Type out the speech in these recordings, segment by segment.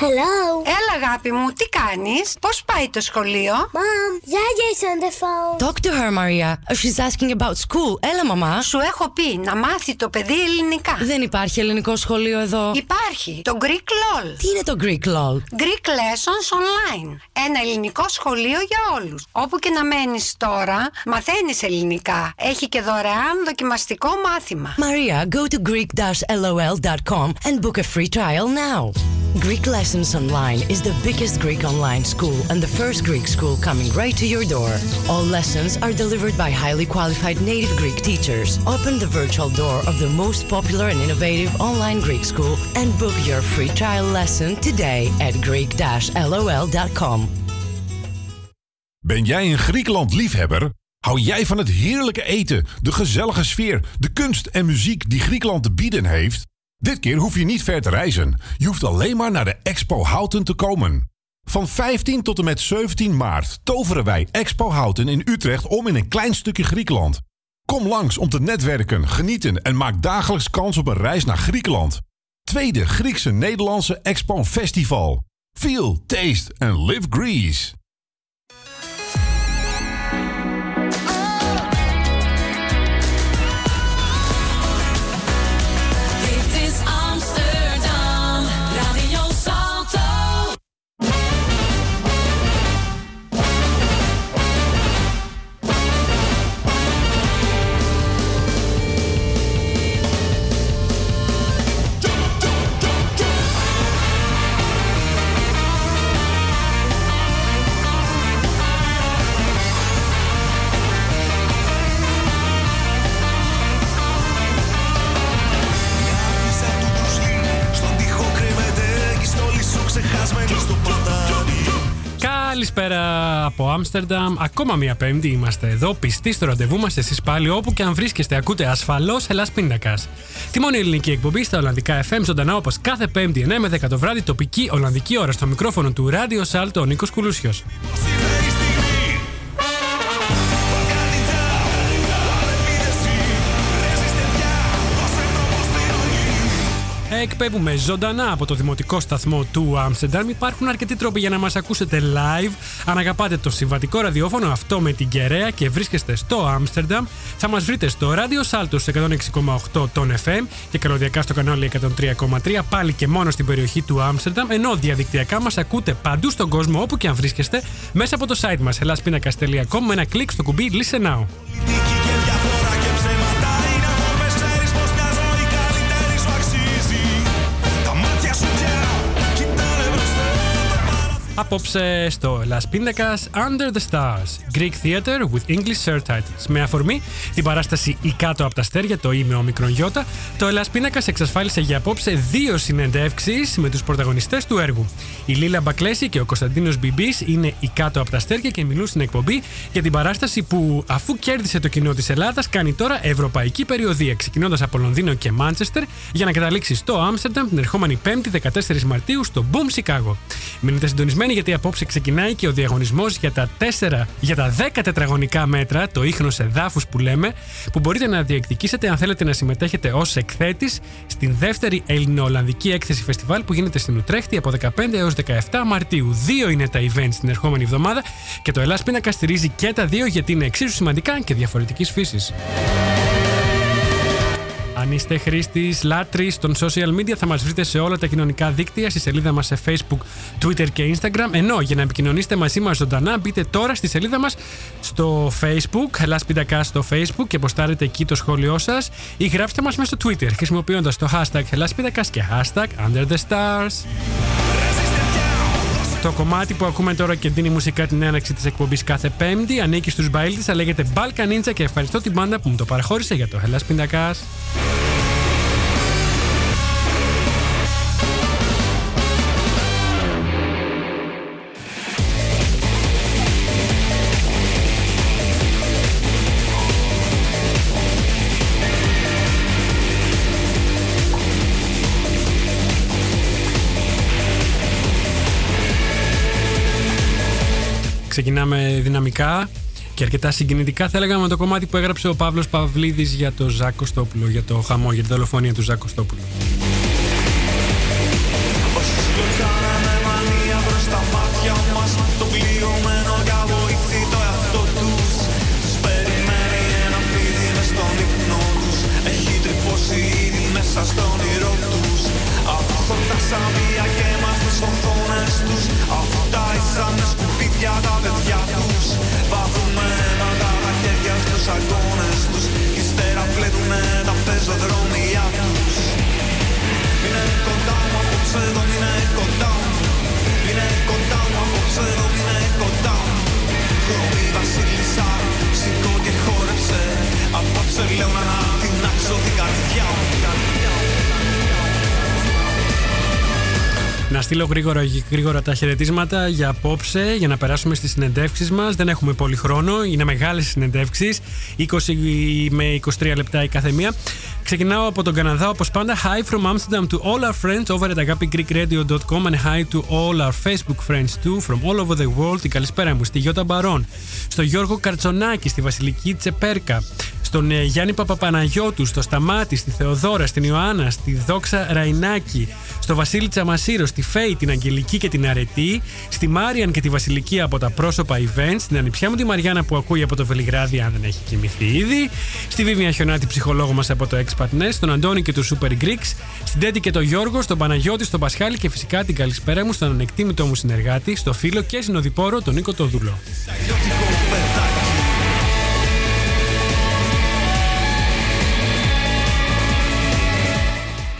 Hello. Έλα, αγάπη μου, τι κάνεις, πώς πάει το σχολείο; Mom, Yaya is on the phone. Talk to her, Maria. She's asking about school. Έλα, μαμά. Σου έχω πει να μάθει το παιδί ελληνικά. Δεν υπάρχει ελληνικό σχολείο εδώ. Υπάρχει το Greek LOL. Τι είναι το Greek LOL? Greek Lessons Online. Ένα ελληνικό σχολείο για όλους. Όπου και να μένεις τώρα, μαθαίνεις ελληνικά. Έχει και δωρεάν δοκιμαστικό μάθημα. Maria, go to greek-lol.com and book a free trial now. Greek Lessons Online is the biggest Greek online school and the first Greek school coming right to your door. All lessons are delivered by highly qualified native Greek teachers. Open the virtual door of the most popular and innovative online Greek school and book your free trial lesson today at greek-lol.com. Ben jij een Griekenland-liefhebber? Hou jij van het heerlijke eten, de gezellige sfeer, de kunst en muziek die Griekenland te bieden heeft? Dit keer hoef je niet ver te reizen. Je hoeft alleen maar naar de Expo Houten te komen. Van 15 tot en met 17 maart toveren wij Expo Houten in Utrecht om in een klein stukje Griekenland. Kom langs om te netwerken, genieten en maak dagelijks kans op een reis naar Griekenland. Tweede Griekse Nederlandse Expo Festival. Feel, taste and live Greece. Καλησπέρα από Άμστερνταμ. Ακόμα μία Πέμπτη είμαστε εδώ, πιστοί στο ραντεβού μας. Εσείς πάλι όπου και αν βρίσκεστε, ακούτε ασφαλώς Ελλάς Πίντακας. Τη μόνη ελληνική εκπομπή στα Ολλανδικά FM, ζωντανά όπως κάθε Πέμπτη 9 με 10 το βράδυ, τοπική Ολλανδική ώρα στο μικρόφωνο του Ράδιο Σάλτο ο Νίκος Κουλούσιος. Εκπέμπουμε ζωντανά από το δημοτικό σταθμό του Άμστερνταμ. Υπάρχουν αρκετοί τρόποι για να μας ακούσετε live. Αν αγαπάτε το συμβατικό ραδιόφωνο αυτό με την κεραία και βρίσκεστε στο Άμστερνταμ, θα μας βρείτε στο Radio Salto σε 106,8 τον FM και καλωδιακά στο κανάλι 103,3 πάλι και μόνο στην περιοχή του Άμστερνταμ. Ενώ διαδικτυακά μας ακούτε παντού στον κόσμο όπου και αν βρίσκεστε μέσα από το site μας ελάσπινακα.com με ένα κλικ στο κουμπί Listen Now. Απόψε στο Las Pindacas Under the Stars Greek Theater with English Subtitles με αφορμή την παράσταση «Η κάτω από τα αστέρια» το «Η» με ομικρον γιώτα το Las Pindacas εξασφάλισε για απόψε δύο συνεντεύξεις με τους πρωταγωνιστές του έργου. Η Λίλα Μπακλέση και ο Κωνσταντίνος Μπιμπής είναι «Η κάτω από τα αστέρια» και μιλούν στην εκπομπή για την παράσταση που αφού κέρδισε το κοινό της Ελλάδας κάνει τώρα ευρωπαϊκή περιοδία ξεκινώντας από Λονδίνο και Μάντσεστερ για να καταλήξει στο Άμστερνταμ την ερχόμενη 5η 14 Μαρτίου στο Boom Chicago. Μείνετε συντονισμένοι γιατί απόψε ξεκινάει και ο διαγωνισμός για τα 4, για τα 10 τετραγωνικά μέτρα, το ίχνος εδάφους που λέμε, που μπορείτε να διεκδικήσετε αν θέλετε να συμμετέχετε ως εκθέτης στην δεύτερη Ελληνοολλανδική έκθεση φεστιβάλ που γίνεται στην Ουτρέχτη από 15 έως 17 Μαρτίου. Δύο είναι τα events την ερχόμενη εβδομάδα και το Ελλάς Πίνακα στηρίζει και τα δύο γιατί είναι εξίσου σημαντικά και διαφορετικής φύσης. Αν είστε χρήστης λάτρης των social media, θα μας βρείτε σε όλα τα κοινωνικά δίκτυα, στη σελίδα μας σε Facebook, Twitter και Instagram. Ενώ για να επικοινωνήσετε μαζί μας ζωντανά, μπείτε τώρα στη σελίδα μας στο Facebook, Ελλάς Πίντακα στο Facebook και ποστάρετε εκεί το σχόλιο σας ή γράψτε μας μέσα στο Twitter χρησιμοποιώντας το hashtag Ελλάς Πίντακας και hashtag Under the Stars. Το κομμάτι που ακούμε τώρα και δίνει μουσικά την έναρξη της εκπομπής κάθε Πέμπτη ανήκει στους Μπαίλτη, λέγεται Balkan Ninja και ευχαριστώ την μπάντα που μου το παραχώρησε για το Hellas Πίντακα. Ξεκινάμε δυναμικά και αρκετά συγκινητικά θα έλεγα με το κομμάτι που έγραψε ο Παύλος Παυλίδης για το Ζακ Κωστόπουλο, για το χαμό, για τη δολοφονία του Ζάκο Κωστόπουλου. μέσα στο όνειρό τους Αφού τα σαβία και μάθουν στις οθόνες τους σκουπίδια τα παιδιά στείλω γρήγορα, γρήγορα τα χαιρετίσματα για απόψε, για να περάσουμε στις συνεντεύξεις μας. Δεν έχουμε πολύ χρόνο, είναι μεγάλες συνεντεύξεις, 20 με 23 λεπτά η κάθε μία. Ξεκινάω από τον Καναδά, όπως πάντα. Hi from Amsterdam to all our friends over at agapigreekradio.com and hi to all our Facebook friends too from all over the world. Την καλησπέρα μου στη Γιώτα Μπαρόν, στο Γιώργο Καρτσονάκη, στη Βασιλική Τσεπέρκα, στον ε, Γιάννη Παπαπαναγιώτου, στο Σταμάτη, στη Θεοδόρα, στην Ιωάννα, στη Δόξα Ραϊνάκη, στο Βασίλη Τσαμασίρο, στη Φέη, την Αγγελική και την Αρετή, στη Μάριαν και τη Βασιλική από τα πρόσωπα events, στην ανιψιά μου τη Μαριάννα που ακούει από το Βελιγράδι, αν δεν έχει κοιμηθεί ήδη, στη Βίβια Χιονάτη, ψυχολόγο μας από το Expat Nest, στον Αντώνη και τους Super Greeks, στην Τέτη και τον Γιώργο, στον Παναγιώτη, στον Πασχάλη και φυσικά την καλησπέρα μου στον ανεκτήμητό μου συνεργάτη, στο φίλο και συνοδοιπόρο τον Νίκο Τοδούλο.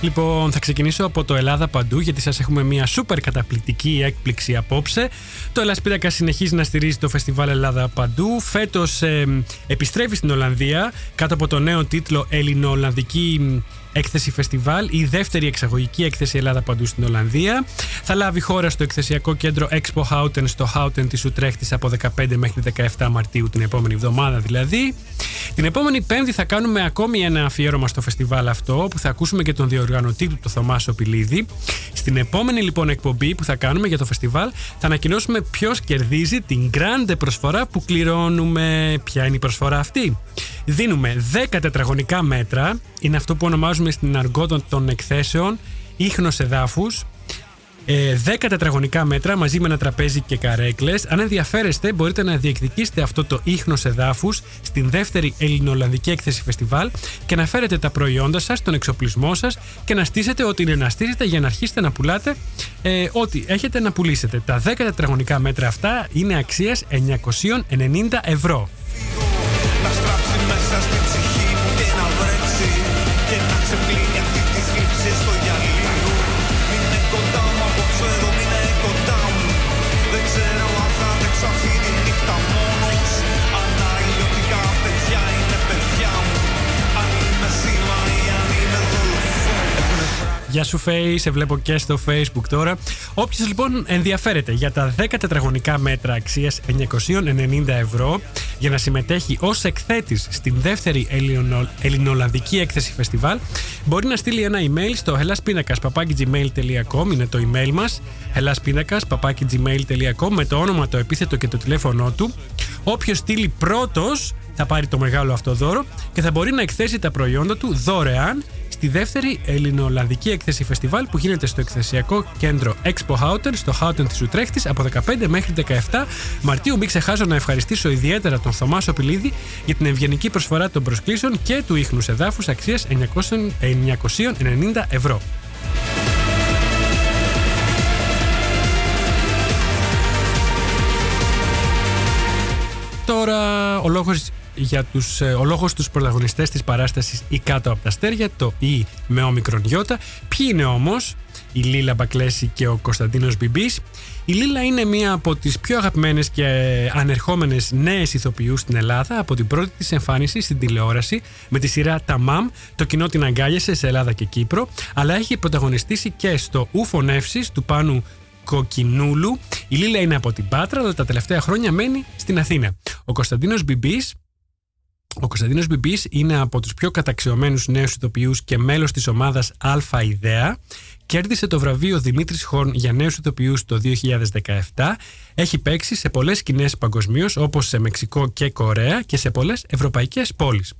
Λοιπόν, θα ξεκινήσω από το Ελλάδα Παντού, γιατί σας έχουμε μια σούπερ καταπληκτική έκπληξη απόψε. Το Ελλάς Πίρακα συνεχίζει να στηρίζει το φεστιβάλ Ελλάδα Παντού. Φέτος ε, επιστρέφει στην Ολλανδία κάτω από το νέο τίτλο Ελληνο-Ολλανδική Έκθεση Φεστιβάλ, η δεύτερη εξαγωγική έκθεση Ελλάδα παντού στην Ολλανδία. Θα λάβει χώρα στο εκθεσιακό κέντρο Expo Houten στο Houten της Ουτρέχτης από 15 μέχρι 17 Μαρτίου την επόμενη εβδομάδα δηλαδή. Την επόμενη Πέμπτη θα κάνουμε ακόμη ένα αφιέρωμα στο φεστιβάλ αυτό που θα ακούσουμε και τον διοργανωτή του, τον Θωμάσο Πιλίδη. Στην επόμενη λοιπόν εκπομπή που θα κάνουμε για το φεστιβάλ θα ανακοινώσουμε ποιος κερδίζει την grande προσφορά που κληρώνουμε. Ποια είναι η προσφορά αυτή; Δίνουμε 10 τετραγωνικά μέτρα, είναι αυτό που ονομάζουμε στην αργό των- των εκθέσεων ίχνος εδάφους, ε, 10 τετραγωνικά μέτρα μαζί με ένα τραπέζι και καρέκλες. Αν ενδιαφέρεστε, μπορείτε να διεκδικήσετε αυτό το ίχνο εδάφου στην δεύτερη Ελληνοολλανδική έκθεση φεστιβάλ και να φέρετε τα προϊόντα σας, τον εξοπλισμό σας και να στήσετε ό,τι είναι να στήσετε για να αρχίσετε να πουλάτε ε, ό,τι έχετε να πουλήσετε. Τα 10 τετραγωνικά μέτρα αυτά είναι αξίας 990 ευρώ. Να στράψει μέσα στην Γεια σου Φέη, σε βλέπω και στο facebook τώρα. Όποιος λοιπόν ενδιαφέρεται για τα 10 τετραγωνικά μέτρα αξίας 990 ευρώ για να συμμετέχει ως εκθέτης στην δεύτερη Ελληνο- ελληνοολλανδική έκθεση φεστιβάλ μπορεί να στείλει ένα email στο hellaspinakas.gmail.com είναι το email μας hellaspinakas.gmail.com με το όνομα, το επίθετο και το τηλέφωνό του. Όποιος στείλει πρώτος θα πάρει το μεγάλο αυτό δώρο και θα μπορεί να εκθέσει τα προϊόντα του δωρεάν στη δεύτερη Ελληνοολλανδική έκθεση φεστιβάλ που γίνεται στο εκθεσιακό κέντρο Expo Houten στο Houten της Ουτρέχτης από 15 μέχρι 17 Μαρτίου. Μην ξεχάσω να ευχαριστήσω ιδιαίτερα τον Θωμάσο Πιλίδη για την ευγενική προσφορά των προσκλήσεων και του ίχνους εδάφους αξίας 900 990 ευρώ. Τώρα ο λόγος για τους, ε, ο λόγος τους πρωταγωνιστές της παράστασης «Η κάτω από τα αστέρια», το «Η» με όμικρον γιώτα. Ποιοι είναι όμως; Η Λίλα Μπακλέση και ο Κωνσταντίνος Μπιμπής. Η Λίλα είναι μία από τις πιο αγαπημένες και ανερχόμενες νέες ηθοποιούς στην Ελλάδα από την πρώτη της εμφάνιση στην τηλεόραση με τη σειρά «Τα Μαμ». Το κοινό την αγκάλιασε σε Ελλάδα και Κύπρο, αλλά έχει πρωταγωνιστήσει και στο «Ούφο Νεύσης» του Πάνου Κοκκινούλου. Η Λίλα είναι από την Πάτρα, αλλά τα τελευταία χρόνια μένει στην Αθήνα. Ο Κωνσταντίνος Μπιμπής ο Κωνσταντίνος Μπιμπής είναι από τους πιο καταξιωμένους νέους ηθοποιούς και μέλος της ομάδας Αλφα Ιδέα. Κέρδισε το βραβείο Δημήτρης Χόρν για νέους ηθοποιούς το 2017. Έχει παίξει σε πολλές σκηνές παγκοσμίως, όπως σε Μεξικό και Κορέα και σε πολλές ευρωπαϊκές πόλεις.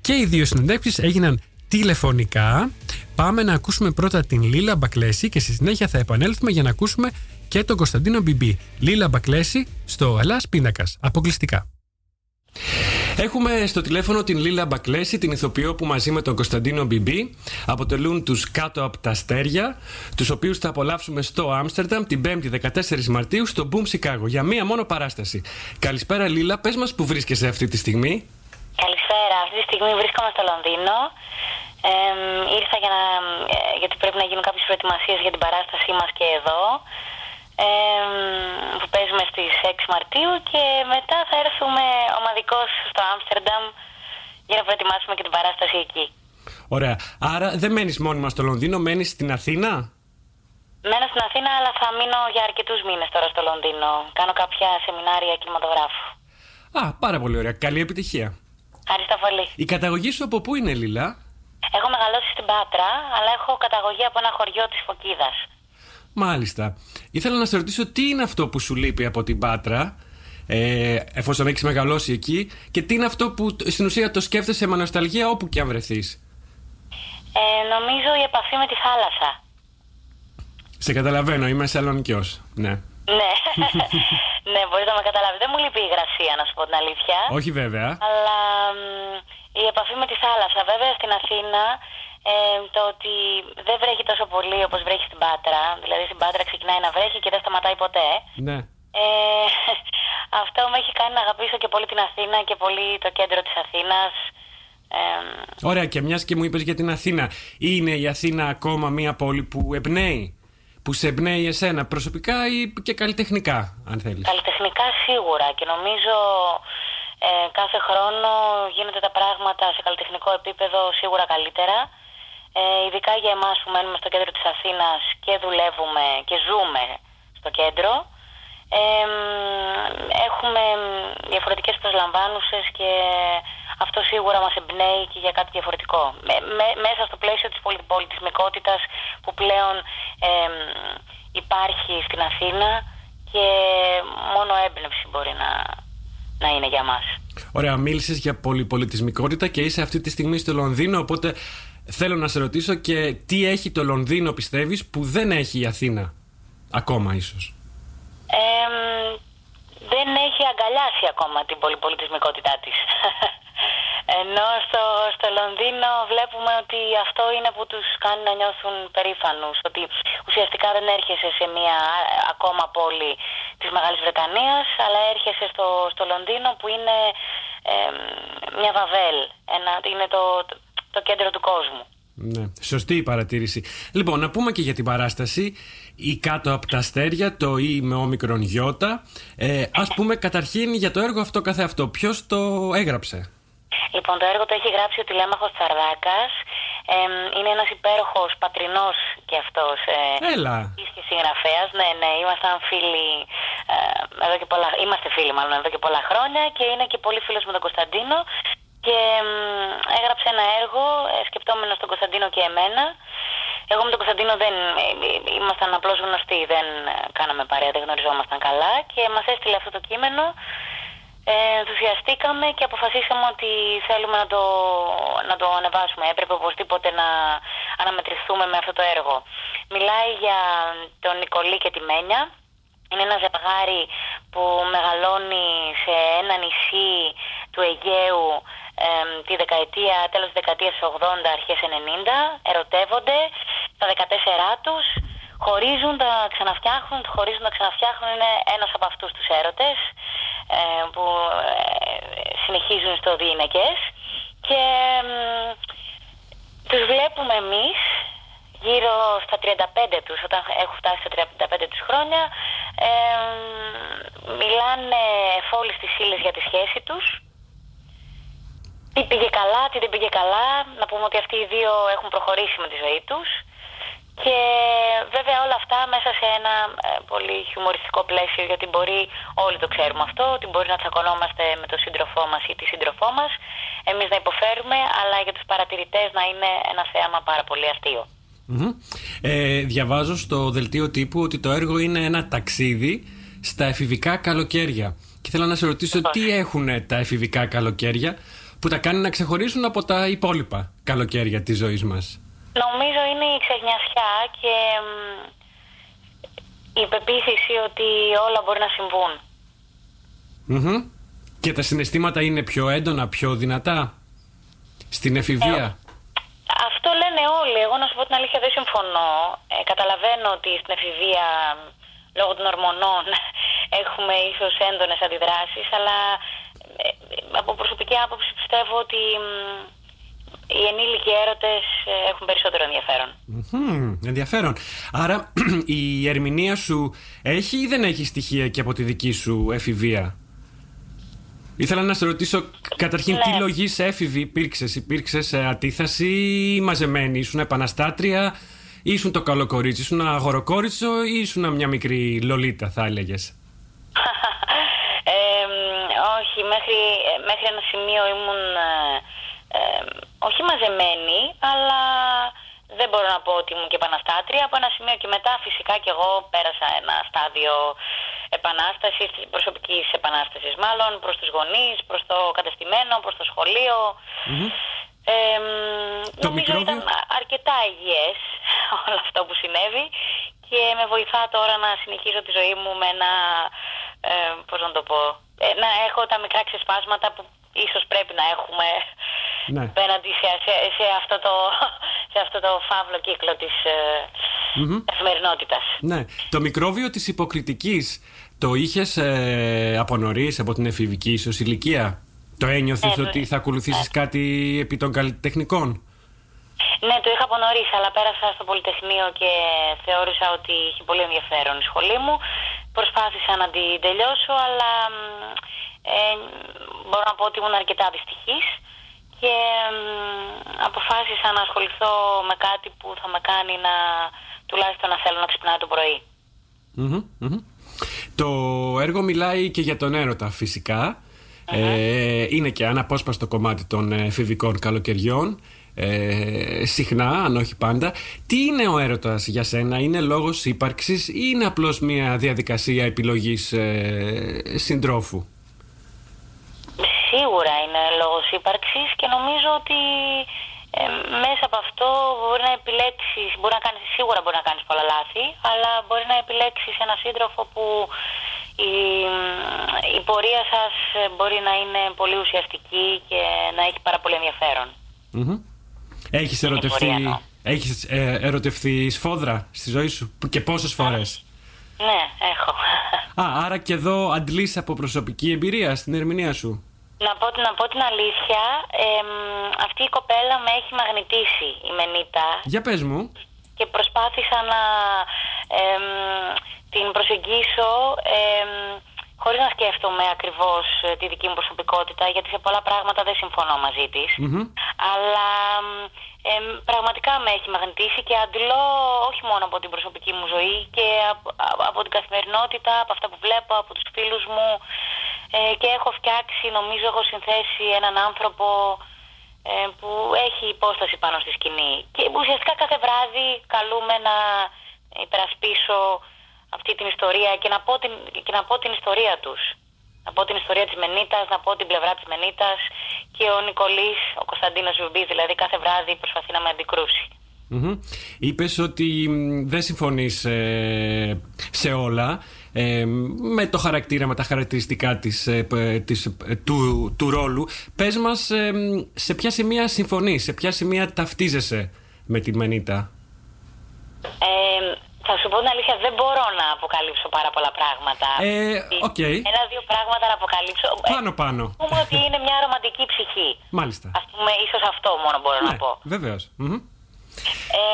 Και οι δύο συνεντεύξεις έγιναν τηλεφωνικά. Πάμε να ακούσουμε πρώτα την Λίλα Μπακλέση και στη συνέχεια θα επανέλθουμε για να ακούσουμε και τον Κωνσταντίνο Μπιμπή. Λίλα Μπακλέση στο Ελλάς Πίνακας. Αποκλειστικά. Έχουμε στο τηλέφωνο την Λίλα Μπακλέση, την ηθοποιό που μαζί με τον Κωνσταντίνο Μπιμπί αποτελούν τους κάτω από τα αστέρια, τους οποίους θα απολαύσουμε στο Άμστερνταμ την 5η 14 Μαρτίου στο Boom Chicago για μία μόνο παράσταση. Καλησπέρα, Λίλα, πες μας που βρίσκεσαι αυτή τη στιγμή. Καλησπέρα. Αυτή τη στιγμή βρίσκομαι στο Λονδίνο. Ε, ήρθα για να, ε, γιατί πρέπει να γίνουν κάποιες προετοιμασίες για την παράστασή μας και εδώ ε, που παίζουμε στις 6 Μαρτίου και μετά θα έρθουμε ομαδικώς στο Άμστερνταμ για να προετοιμάσουμε και την παράσταση εκεί. Ωραία. Άρα δεν μένεις μόνιμα στο Λονδίνο, μένεις στην Αθήνα; Μένω στην Αθήνα αλλά θα μείνω για αρκετούς μήνες τώρα στο Λονδίνο. Κάνω κάποια σεμινάρια κινηματογράφου. Α, πάρα πολύ ωραία. Καλή επιτυχία. Ευχαριστώ πολύ. Η καταγωγή σου από πού είναι, Λίλα; Έχω μεγαλώσει στην Πάτρα, αλλά έχω καταγωγή από ένα χωριό της Φωκίδας. Μάλιστα. Ήθελα να σε ρωτήσω τι είναι αυτό που σου λείπει από την Πάτρα, ε, εφόσον έχεις μεγαλώσει εκεί, και τι είναι αυτό που στην ουσία το σκέφτεσαι με νοσταλγία όπου και αν βρεθείς; Ε, νομίζω η επαφή με τη θάλασσα. Σε καταλαβαίνω, είμαι σαλονικιός. Ναι. Ναι, ναι, μπορείτε να με καταλάβετε. Δεν μου λείπει η υγρασία, να σου πω την αλήθεια. Όχι βέβαια. Αλλά μ, η επαφή με τη θάλασσα. Βέβαια στην Αθήνα ε, το ότι δεν βρέχει τόσο πολύ όπως βρέχει στην Πάτρα. Δηλαδή στην Πάτρα ξεκινάει να βρέχει και δεν σταματάει ποτέ. Ναι. Ε, αυτό με έχει κάνει να αγαπήσω και πολύ την Αθήνα και πολύ το κέντρο της Αθήνας. Ε, Ωραία, και μιας και μου είπες για την Αθήνα, είναι η Αθήνα ακόμα μια πόλη που εμπνέει, που σε εμπνέει εσένα προσωπικά ή και καλλιτεχνικά, αν θέλεις; Καλλιτεχνικά σίγουρα και νομίζω ε, κάθε χρόνο γίνονται τα πράγματα σε καλλιτεχνικό επίπεδο σίγουρα καλύτερα. Ε, ειδικά για εμάς που μένουμε στο κέντρο της Αθήνας και δουλεύουμε και ζούμε στο κέντρο. Ε, μ, έχουμε διαφορετικές προσλαμβάνουσες και αυτό σίγουρα μας εμπνέει και για κάτι διαφορετικό. Με- με- μέσα στο πλαίσιο της πολυ- πολιτισμικότητας που πλέον ε, μ, υπάρχει στην Αθήνα και μόνο έμπνευση μπορεί να, να είναι για μας. Ωραία, μίλησες για πολυπολιτισμικότητα και είσαι αυτή τη στιγμή στο Λονδίνο, οπότε θέλω να σε ρωτήσω και τι έχει το Λονδίνο, πιστεύεις, που δεν έχει η Αθήνα. Ακόμα, ίσως; Ε, μ, δεν έχει αγκαλιάσει ακόμα την πολυπολιτισμικότητά της. Ενώ στο, στο Λονδίνο βλέπουμε ότι αυτό είναι που τους κάνει να νιώθουν περήφανους. Ότι ουσιαστικά δεν έρχεσαι σε μια α, ακόμα πόλη της Μεγάλης Βρετανίας, αλλά έρχεσαι στο, στο Λονδίνο που είναι ε, μ, μια βαβέλ. Ένα, είναι το, το, το κέντρο του κόσμου. Ναι, σωστή η παρατήρηση. Λοιπόν, να πούμε και για την παράσταση. Ή κάτω από τα αστέρια, το ή με όμικρον γιώτα. Ε, ας πούμε καταρχήν για το έργο αυτό καθεαυτό. Ποιος το έγραψε; Λοιπόν, το έργο το έχει γράψει ο Τηλέμαχος Τσαρδάκας. Ε, είναι ένας υπέροχος πατρινός και αυτός ε, Έλα. και συγγραφέας. Ναι, ναι, ήμασταν φίλοι, ε, εδώ και πολλά, είμαστε φίλοι μάλλον εδώ και πολλά χρόνια και είναι και πολύ φίλος με τον Κωνσταντίνο και μ, έγραψε ένα έργο ε, σκεπτόμενος τον Κωνσταντίνο και εμένα. Εγώ με τον Κωνσταντίνο δεν ε, ε, ήμασταν απλώς γνωστοί, δεν ε, κάναμε παρέα, δεν γνωριζόμασταν καλά και μας έστειλε αυτό το κείμενο ε, ενθουσιαστήκαμε και αποφασίσαμε ότι θέλουμε να το, να το ανεβάσουμε. Έπρεπε οπωσδήποτε να αναμετρηθούμε με αυτό το έργο. Μιλάει για τον Νικολή και τη Μένια. Είναι ένα ζευγάρι που μεγαλώνει σε ένα νησί του Αιγαίου εμ, τη δεκαετία, τέλος της δεκαετίας 80, αρχές 90. Ερωτεύονται στα 14 τους. Χωρίζουν, τα ξαναφτιάχνουν, χωρίζουν, τα ξαναφτιάχνουν. Είναι ένας από αυτούς τους έρωτες ε, που ε, συνεχίζουν στο διηνεκές και μ, τους βλέπουμε εμείς γύρω στα 35 τους, όταν έχουν φτάσει στα 35 τους χρόνια, ε, μιλάνε εφόλης τις ύλες για τη σχέση τους. Τι πήγε καλά, τι δεν πήγε καλά. Να πούμε ότι αυτοί οι δύο έχουν προχωρήσει με τη ζωή τους. Και βέβαια όλα αυτά μέσα σε ένα ε, πολύ χιουμοριστικό πλαίσιο γιατί μπορεί, όλοι το ξέρουμε αυτό, ότι μπορεί να τσακωνόμαστε με τον σύντροφό μας ή τη σύντροφό μας, εμείς να υποφέρουμε, αλλά για τους παρατηρητές να είναι ένα θέαμα πάρα πολύ αστείο. Μμμ. Ε, διαβάζω στο δελτίο τύπου ότι το έργο είναι ένα ταξίδι στα εφηβικά καλοκαίρια. Και θέλω να σε ρωτήσω τι έχουν τα εφηβικά καλοκαίρια που τα κάνει να ξεχωρίσουν από τα υπόλοιπα καλοκαίρια της ζωής μας; Νομίζω είναι η ξεχνιασιά και μ, η πεποίθηση ότι όλα μπορεί να συμβούν. Μμμ. Και τα συναισθήματα είναι πιο έντονα, πιο δυνατά στην εφηβεία; Αυτό λένε όλοι. Εγώ να σου πω την αλήθεια δεν συμφωνώ. Ε, καταλαβαίνω ότι στην εφηβεία λόγω των ορμονών έχουμε ίσως έντονες αντιδράσεις, αλλά ε, ε, από προσωπική άποψη πιστεύω ότι μ, οι ενήλικοι έρωτες ε, έχουν περισσότερο ενδιαφέρον. Μμμ, ενδιαφέρον. Άρα η ερμηνεία σου έχει ή δεν έχει στοιχεία και από τη δική σου εφηβεία; Ήθελα να σε ρωτήσω καταρχήν τι Ναι. λογής έφηβη υπήρξες. Υπήρξες σε αντίθαση ή μαζεμένη, ήσουν επαναστάτρια, ή ήσουν το καλό κορίτσι, ήσουν αγοροκόριτσο ή ήσουν μια μικρή λολίτα, θα έλεγες; Ε, μ, όχι, μέχρι, ε, μέχρι ένα σημείο ήμουν ε, ε, όχι μαζεμένη, αλλά δεν μπορώ να πω ότι ήμουν και επαναστάτρια. Από ένα σημείο και μετά φυσικά και εγώ πέρασα ένα στάδιο επανάστασης, προσωπικής επανάστασης μάλλον, προς τους γονείς, προς το κατεστημένο, προς το σχολείο. Ε, μ, Το νομίζω μικρόβιο; ήταν αρκετά υγιές όλο αυτό που συνέβη και με βοηθά τώρα να συνεχίζω τη ζωή μου με ένα, ε, πώς να το πω, ε, να έχω τα μικρά ξεσπάσματα που ίσως πρέπει να έχουμε Ναι. απέναντι σε, σε, σε αυτό το, σε αυτό το φαύλο κύκλο της ε, καθημερινότητας. Ναι. Το μικρόβιο της υποκριτικής το είχες ε, από νωρίς, από την εφηβική ίσως ηλικία. Το ένιωθες Ναι, ότι ναι. θα ακολουθήσεις κάτι επί των καλλιτεχνικών; Ναι, το είχα από νωρίς, αλλά πέρασα στο Πολυτεχνείο και θεώρησα ότι είχε πολύ ενδιαφέρον η σχολή μου. Προσπάθησα να την τελειώσω, αλλά μ, ε, μπορώ να πω ότι ήμουν αρκετά δυστυχής και μ, αποφάσισα να ασχοληθώ με κάτι που θα με κάνει να τουλάχιστον να θέλω να ξυπνάω το πρωί. Μμμ, μμμ. Το έργο μιλάει και για τον έρωτα φυσικά. Ε, είναι και αναπόσπαστο κομμάτι των ε, εφηβικών καλοκαιριών. Ε, συχνά, αν όχι πάντα. Τι είναι ο έρωτας για σένα, είναι λόγος ύπαρξης ή είναι απλώς μια διαδικασία επιλογής ε, συντρόφου; Σίγουρα είναι λόγος ύπαρξης και νομίζω ότι ε, μέσα από αυτό μπορεί να επιλέξεις, μπορεί να κάνεις, σίγουρα μπορεί να κάνεις πολλά λάθη, αλλά μπορεί να επιλέξεις ένα σύντροφο που η, η πορεία σας ε, μπορεί να είναι πολύ ουσιαστική και να έχει πάρα πολύ ενδιαφέρον. Μμμ. Έχεις Είναι ερωτευτεί, πορεία, εννοώ. έχεις, ε, ερωτευτεί σφόδρα στη ζωή σου και πόσες φορές; Ναι, έχω. Α, άρα και εδώ αντλείς από προσωπική εμπειρία στην ερμηνεία σου. Να πω, να πω την αλήθεια, εμ, αυτή η κοπέλα με έχει μαγνητήσει η Μενίτα Για πες μου. και προσπάθησα να εμ, την προσεγγίσω εμ, χωρίς να σκέφτομαι ακριβώς ε, τη δική μου προσωπικότητα γιατί σε πολλά πράγματα δεν συμφωνώ μαζί της Μμμ. αλλά εμ, πραγματικά με έχει μαγνητήσει και αντιλώ όχι μόνο από την προσωπική μου ζωή και από, από την καθημερινότητα, από αυτά που βλέπω, από τους φίλους μου ε, και έχω φτιάξει, νομίζω έχω συνθέσει έναν άνθρωπο ε, που έχει υπόσταση πάνω στη σκηνή. Και ουσιαστικά κάθε βράδυ καλούμε να υπερασπίσω αυτή την ιστορία και να πω την, και να πω την ιστορία τους. Να πω την ιστορία της Μενίτας, να πω την πλευρά της Μενίτας και ο Νικολής, ο Κωνσταντίνος Ζουμπής, δηλαδή κάθε βράδυ προσπαθεί να με αντικρούσει. Μμμ. Είπες ότι μ, δεν συμφωνείς ε, σε όλα ε, με το χαρακτήρα, με τα χαρακτηριστικά της, ε, π- της, ε, του, του ρόλου. Πες μας ε, μ, σε ποια σημεία συμφωνείς, σε ποια σημεία ταυτίζεσαι με τη Μενίτα; Ε, θα σου πω την αλήθεια, δεν μπορώ να αποκαλύψω πάρα πολλά πράγματα. Ε, οκ. Ένα-δύο πράγματα να αποκαλύψω. Ε, Πάνω πάνω. Ας πούμε ότι είναι μια ρομαντική ψυχή. Μάλιστα. Ας πούμε, ίσως αυτό μόνο μπορώ να Ναι, πω. βεβαίως. Μμμ. Ε,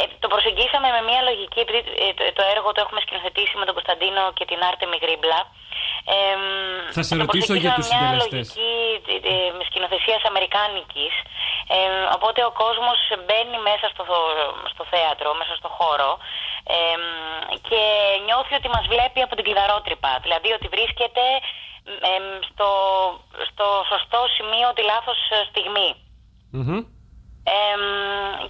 ε, το προσεγγίσαμε με μια λογική, επειδή, ε, το, το έργο το έχουμε σκηνοθετήσει με τον Κωνσταντίνο και την Άρτεμι Γρίμπλα. Ε, Θα σε το ρωτήσω για τους προσεγγίσαμε μια συντελεστές. λογική ε, ε, με σκηνοθεσίας αμερικάνικης. Ε, οπότε ο κόσμος μπαίνει μέσα στο, στο θέατρο, μέσα στο χώρο ε, και νιώθει ότι μας βλέπει από την κλειδαρότρυπα. Δηλαδή ότι βρίσκεται ε, στο, στο σωστό σημείο τη λάθος στιγμή. Μμμ. Εμ,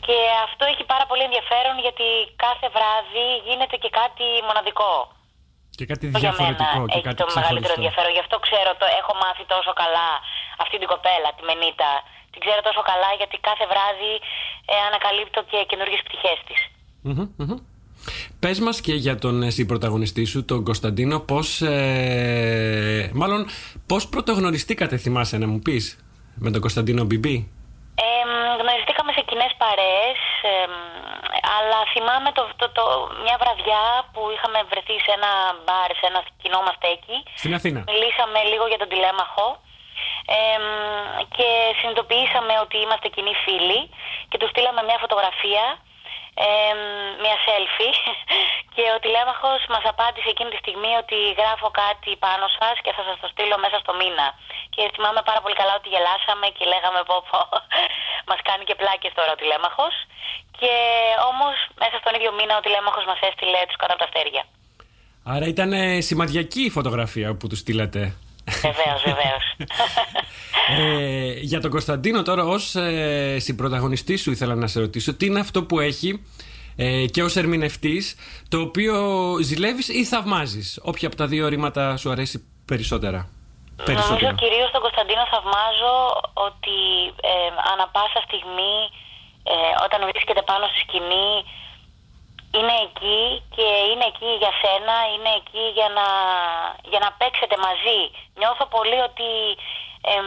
και αυτό έχει πάρα πολύ ενδιαφέρον γιατί κάθε βράδυ γίνεται και κάτι μοναδικό. Και κάτι Αυτό για διαφορετικό μένα και έχει κάτι το μεγαλύτερο ξεχωριστό. ενδιαφέρον. Γι' αυτό ξέρω, το έχω μάθει τόσο καλά αυτή την κοπέλα, τη Μενίτα. Την ξέρω τόσο καλά γιατί κάθε βράδυ ε, ανακαλύπτω και καινούργιες πτυχές της. Μμμ, μμμ. Πες μας και για τον εσύ πρωταγωνιστή σου, τον Κωνσταντίνο, πώς, ε, μάλλον, πώς πρωτογνωριστήκατε, θυμάσαι να μου πεις, με τον Κωνσταντίνο Μπιμπί; Ε, γνωριστήκαμε σε κοινές παρέες, εμ, αλλά θυμάμαι το, το, το, μια βραδιά που είχαμε βρεθεί σε ένα μπαρ, σε ένα κοινό μας στέκι. Στην Αθήνα. Μιλήσαμε λίγο για τον τηλέμαχο εμ, και συνειδητοποιήσαμε ότι είμαστε κοινοί φίλοι και του στείλαμε μια φωτογραφία, εμ, μια selfie και ο τηλέμαχος μας απάντησε εκείνη τη στιγμή ότι γράφω κάτι πάνω σας και θα σας το στείλω μέσα στο μήνα. Και θυμάμαι πάρα πολύ καλά ότι γελάσαμε και λέγαμε πω πω μας κάνει και πλάκες τώρα ο τηλέμαχος και όμως μέσα στον ίδιο μήνα ο τηλέμαχος μας έστειλε τους κάτω από τα αστέρια. Άρα ήταν ε, σημαδιακή η φωτογραφία που του στείλατε. Βεβαίως, βεβαίως. Ε, για τον Κωνσταντίνο τώρα ως ε, συμπροταγωνιστής σου ήθελα να σε ρωτήσω τι είναι αυτό που έχει ε, και ως ερμηνευτής το οποίο ζηλεύεις ή θαυμάζεις; Όποια από τα δύο ρήματα σου αρέσει περισσότερα; Νομίζω κυρίως τον Κωνσταντίνο θαυμάζω ότι ε, ανα πάσα στιγμή ε, όταν βρίσκεται πάνω στη σκηνή είναι εκεί και είναι εκεί για σένα, είναι εκεί για να, για να παίξετε μαζί. Νιώθω πολύ ότι εμ,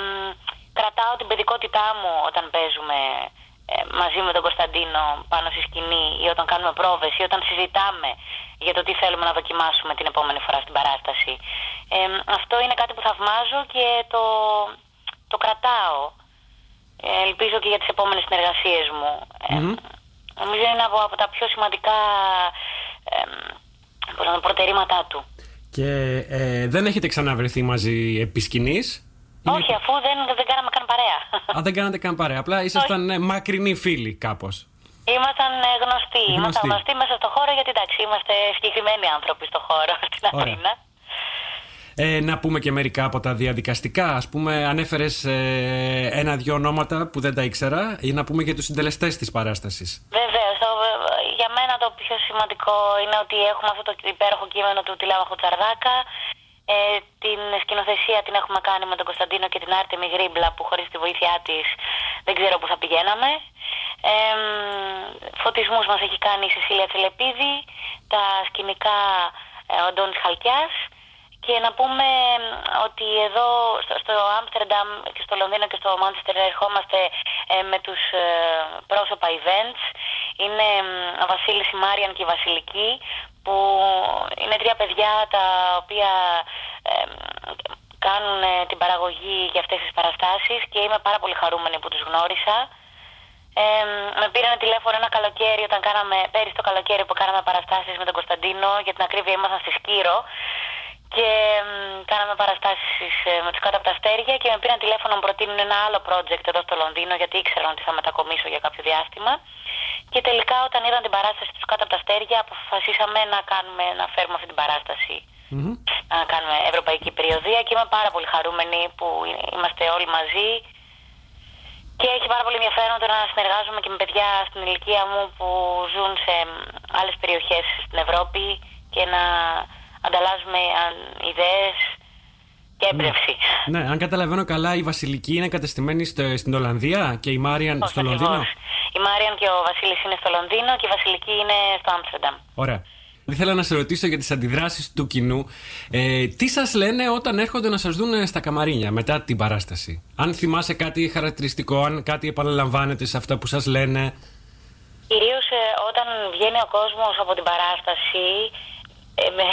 κρατάω την παιδικότητά μου όταν παίζουμε ε, μαζί με τον Κωνσταντίνο πάνω στη σκηνή ή όταν κάνουμε πρόβες ή όταν συζητάμε για το τι θέλουμε να δοκιμάσουμε την επόμενη φορά στην παράσταση. Ε, αυτό είναι κάτι που θαυμάζω και το, το κρατάω. Ε, ελπίζω και για τις επόμενες συνεργασίες μου. Ε, Νομίζω είναι από, από τα πιο σημαντικά ε, πώς να το πω, προτερήματά του. Και ε, δεν έχετε ξαναβρεθεί μαζί επί σκηνής. Είναι- Όχι, αφού δεν, δεν κάναμε καν παρέα. Α, δεν κάνατε καν παρέα. Απλά ήσασταν ε, μακρινοί φίλοι κάπως. Ήμασταν ε, γνωστοί. Γνωστοί. Ήμασταν γνωστοί μέσα στο χώρο γιατί εντάξει, είμαστε συγκεκριμένοι άνθρωποι στο χώρο στην Ωραία. Αθήνα. Ε, να πούμε και μερικά από τα διαδικαστικά. Ας πούμε, ανέφερες ε, ένα-δυο ονόματα που δεν τα ήξερα ή να πούμε για τους συντελεστές της παράστασης. Βεβαίως. Για μένα το πιο σημαντικό είναι ότι έχουμε αυτό το υπέροχο κείμενο του Τηλέμαχου Τσαρδάκα. Ε, την σκηνοθεσία την έχουμε κάνει με τον Κωνσταντίνο και την Άρτεμι Γρίμπλα που χωρίς τη βοήθειά της δεν ξέρω που θα πηγαίναμε. Ε, μ, φωτισμούς μας έχει κάνει η Σεσίλια Τσελεπίδη, τα σκηνικά ε, ο Αντώνης Χαλκιάς και να πούμε μ, ότι εδώ στο, στο Άμστερνταμ και στο Λονδίνο και στο Μάντσεστερ ερχόμαστε ε, με τους ε, πρόσωπα events. Είναι μ, ο Βασίλης, η Μάριαν και η Βασιλική που είναι τρία παιδιά τα οποία ε, μ, κάνουν ε, την παραγωγή για αυτές τις παραστάσεις και είμαι πάρα πολύ χαρούμενη που τους γνώρισα. Ε, με πήραν τηλέφωνο ένα καλοκαίρι όταν κάναμε, πέρυσι το καλοκαίρι που κάναμε παραστάσεις με τον Κωνσταντίνο, για την ακρίβεια ήμασταν στη Σκύρο και μ, κάναμε παραστάσεις ε, με τους κάτω από τα αστέρια και με πήραν τηλέφωνο να μου προτείνουν ένα άλλο project εδώ στο Λονδίνο γιατί ήξεραν ότι θα μετακομίσω για κάποιο διάστημα. Και τελικά όταν είδαν την παράσταση τους κάτω από τα αστέρια αποφασίσαμε να, κάνουμε, να φέρουμε αυτή την παράσταση. Να κάνουμε ευρωπαϊκή περιοδία και είμαι πάρα πολύ χαρούμενη που είμαστε όλοι μαζί. Και έχει πάρα πολύ ενδιαφέρον το να συνεργάζομαι και με παιδιά στην ηλικία μου που ζουν σε μ, άλλες περιοχές στην Ευρώπη και να ανταλλάζουμε αν, ιδέες και έμπνευση. Ναι, αν καταλαβαίνω καλά, η Βασιλική είναι κατεστημένη στο- στην Ολλανδία και η Μάριαν Πώς στο ακριβώς. Λονδίνο; Η Μάριαν και ο Βασίλης είναι στο Λονδίνο και η Βασιλική είναι στο Άμστερνταμ. Ωραία. Ήθελα να σε ρωτήσω για τις αντιδράσεις του κοινού. Ε, τι σας λένε όταν έρχονται να σας δουν στα καμαρίνια μετά την παράσταση; Αν θυμάσαι κάτι χαρακτηριστικό, αν κάτι επαναλαμβάνεται σε αυτά που σας λένε; Κυρίως ε, όταν βγαίνει ο κόσμος από την παράσταση, ε, με,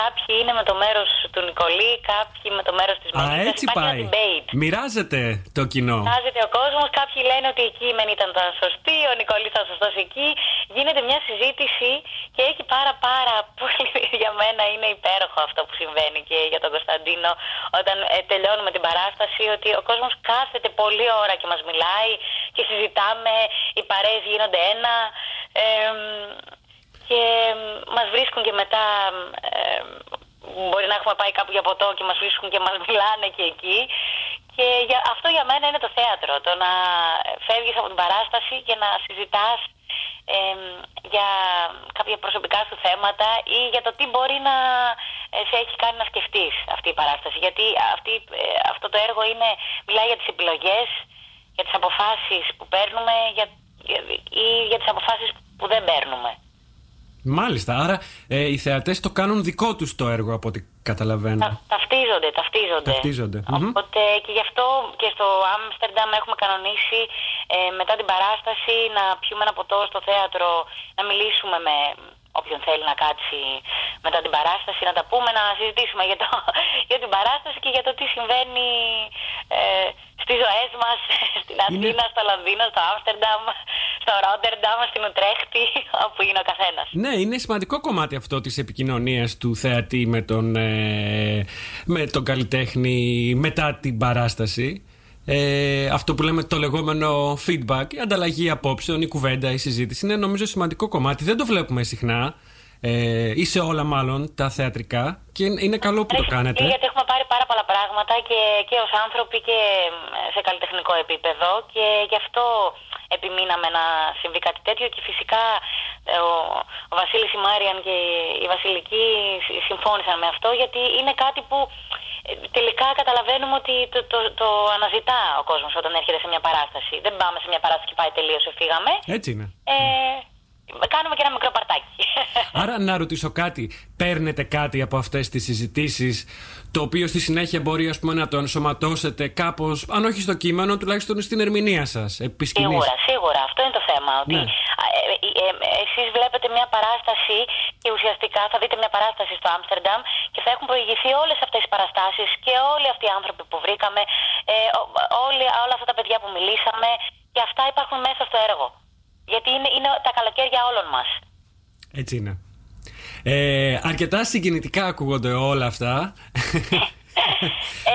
κάποιοι είναι με το μέρος του Νικολή, κάποιοι με το μέρος της Α, Μελίτας. έτσι Υπάρχει πάει. ένα debate. Μοιράζεται το κοινό. Φαντάζεται ο κόσμος, κάποιοι λένε ότι εκεί η Μεν ήταν τα σωστή, ο Νικολής ήταν σωστό εκεί. Γίνεται μια συζήτηση και έχει πάρα πάρα πολύ. Για μένα είναι υπέροχο αυτό που συμβαίνει και για τον Κωνσταντίνο όταν ε, τελειώνουμε την παράσταση. Ότι ο κόσμος κάθεται πολλή ώρα και μας μιλάει και συζητάμε, οι παρέες γίνονται ένα. Ε, και μας βρίσκουν και μετά ε, μπορεί να έχουμε πάει κάπου για ποτό και μας βρίσκουν και μας μιλάνε και εκεί. Και για, αυτό για μένα είναι το θέατρο το να φεύγεις από την παράσταση και να συζητάς ε, για κάποια προσωπικά σου θέματα ή για το τι μπορεί να ε, σε έχει κάνει να σκεφτείς αυτή η παράσταση. Γιατί αυτή, ε, αυτό το έργο είναι, μιλάει για τις επιλογές για τις αποφάσεις που παίρνουμε για, για- ή για τις αποφάσεις που δεν παίρνουμε Μάλιστα. Άρα ε, οι θεατές το κάνουν δικό τους το έργο από ό,τι καταλαβαίνω. Τα, ταυτίζονται, ταυτίζονται. Ταυτίζονται. Μμμ. Οπότε και γι' αυτό και στο Άμστερνταμ έχουμε κανονίσει ε, μετά την παράσταση να πιούμε ένα ποτό στο θέατρο, να μιλήσουμε με όποιον θέλει να κάτσει μετά την παράσταση, να τα πούμε, να συζητήσουμε για, το, για την παράσταση και για το τι συμβαίνει ε, στις ζωές μας στην Αθήνα, στο Λονδίνο, στο Άμστερνταμ, στο Ρότερνταμ, στην Ουτρέχτη, όπου είναι ο καθένας. Ναι, είναι σημαντικό κομμάτι αυτό της επικοινωνίας του θεατή με τον, ε, με τον καλλιτέχνη μετά την παράσταση. Ε, αυτό που λέμε το λεγόμενο feedback, η ανταλλαγή απόψεων, η κουβέντα, η συζήτηση είναι νομίζω σημαντικό κομμάτι. Δεν το βλέπουμε συχνά ε, ή σε όλα μάλλον τα θεατρικά και είναι- είναι καλό που το Έχει κάνετε. Γιατί έχουμε πάρει πάρα πολλά πράγματα και, και ως άνθρωποι και ε, σε καλλιτεχνικό επίπεδο και γι' αυτό επιμείναμε να συμβεί κάτι τέτοιο και φυσικά ε, ο, ο Βασίλης, η Μάριαν και η Βασιλική συ- συμφώνησαν με αυτό γιατί είναι κάτι που ε, τελικά καταλαβαίνουμε ότι το, το, το αναζητά ο κόσμος όταν έρχεται σε μια παράσταση. Δεν πάμε σε μια παράσταση και πάει τελείωσε, φύγαμε. Έτσι είναι. Ε, κάνουμε και ένα μικρό παρτάκι. Άρα να ρωτήσω κάτι, παίρνετε κάτι από αυτές τις συζητήσεις το οποίο στη συνέχεια μπορεί ας πούμε, να το ενσωματώσετε κάπως, αν όχι στο κείμενο, τουλάχιστον στην ερμηνεία σας, επί σκηνής. Σίγουρα, σίγουρα. Αυτό είναι το θέμα. Ότι Ναι. α, ε, ε, ε, εσείς βλέπετε μια παράσταση και ουσιαστικά θα δείτε μια παράσταση στο Άμστερνταμ και θα έχουν προηγηθεί όλες αυτές οι παραστάσεις και όλοι αυτοί οι άνθρωποι που βρήκαμε, ε, ο- όλοι, όλα αυτά τα παιδιά που μιλήσαμε και αυτά υπάρχουν μέσα στο έργο. Γιατί είναι, είναι τα καλοκαίρια όλων μας. Έτσι είναι. Ε, αρκετά συγκινητικά ακούγονται όλα αυτά.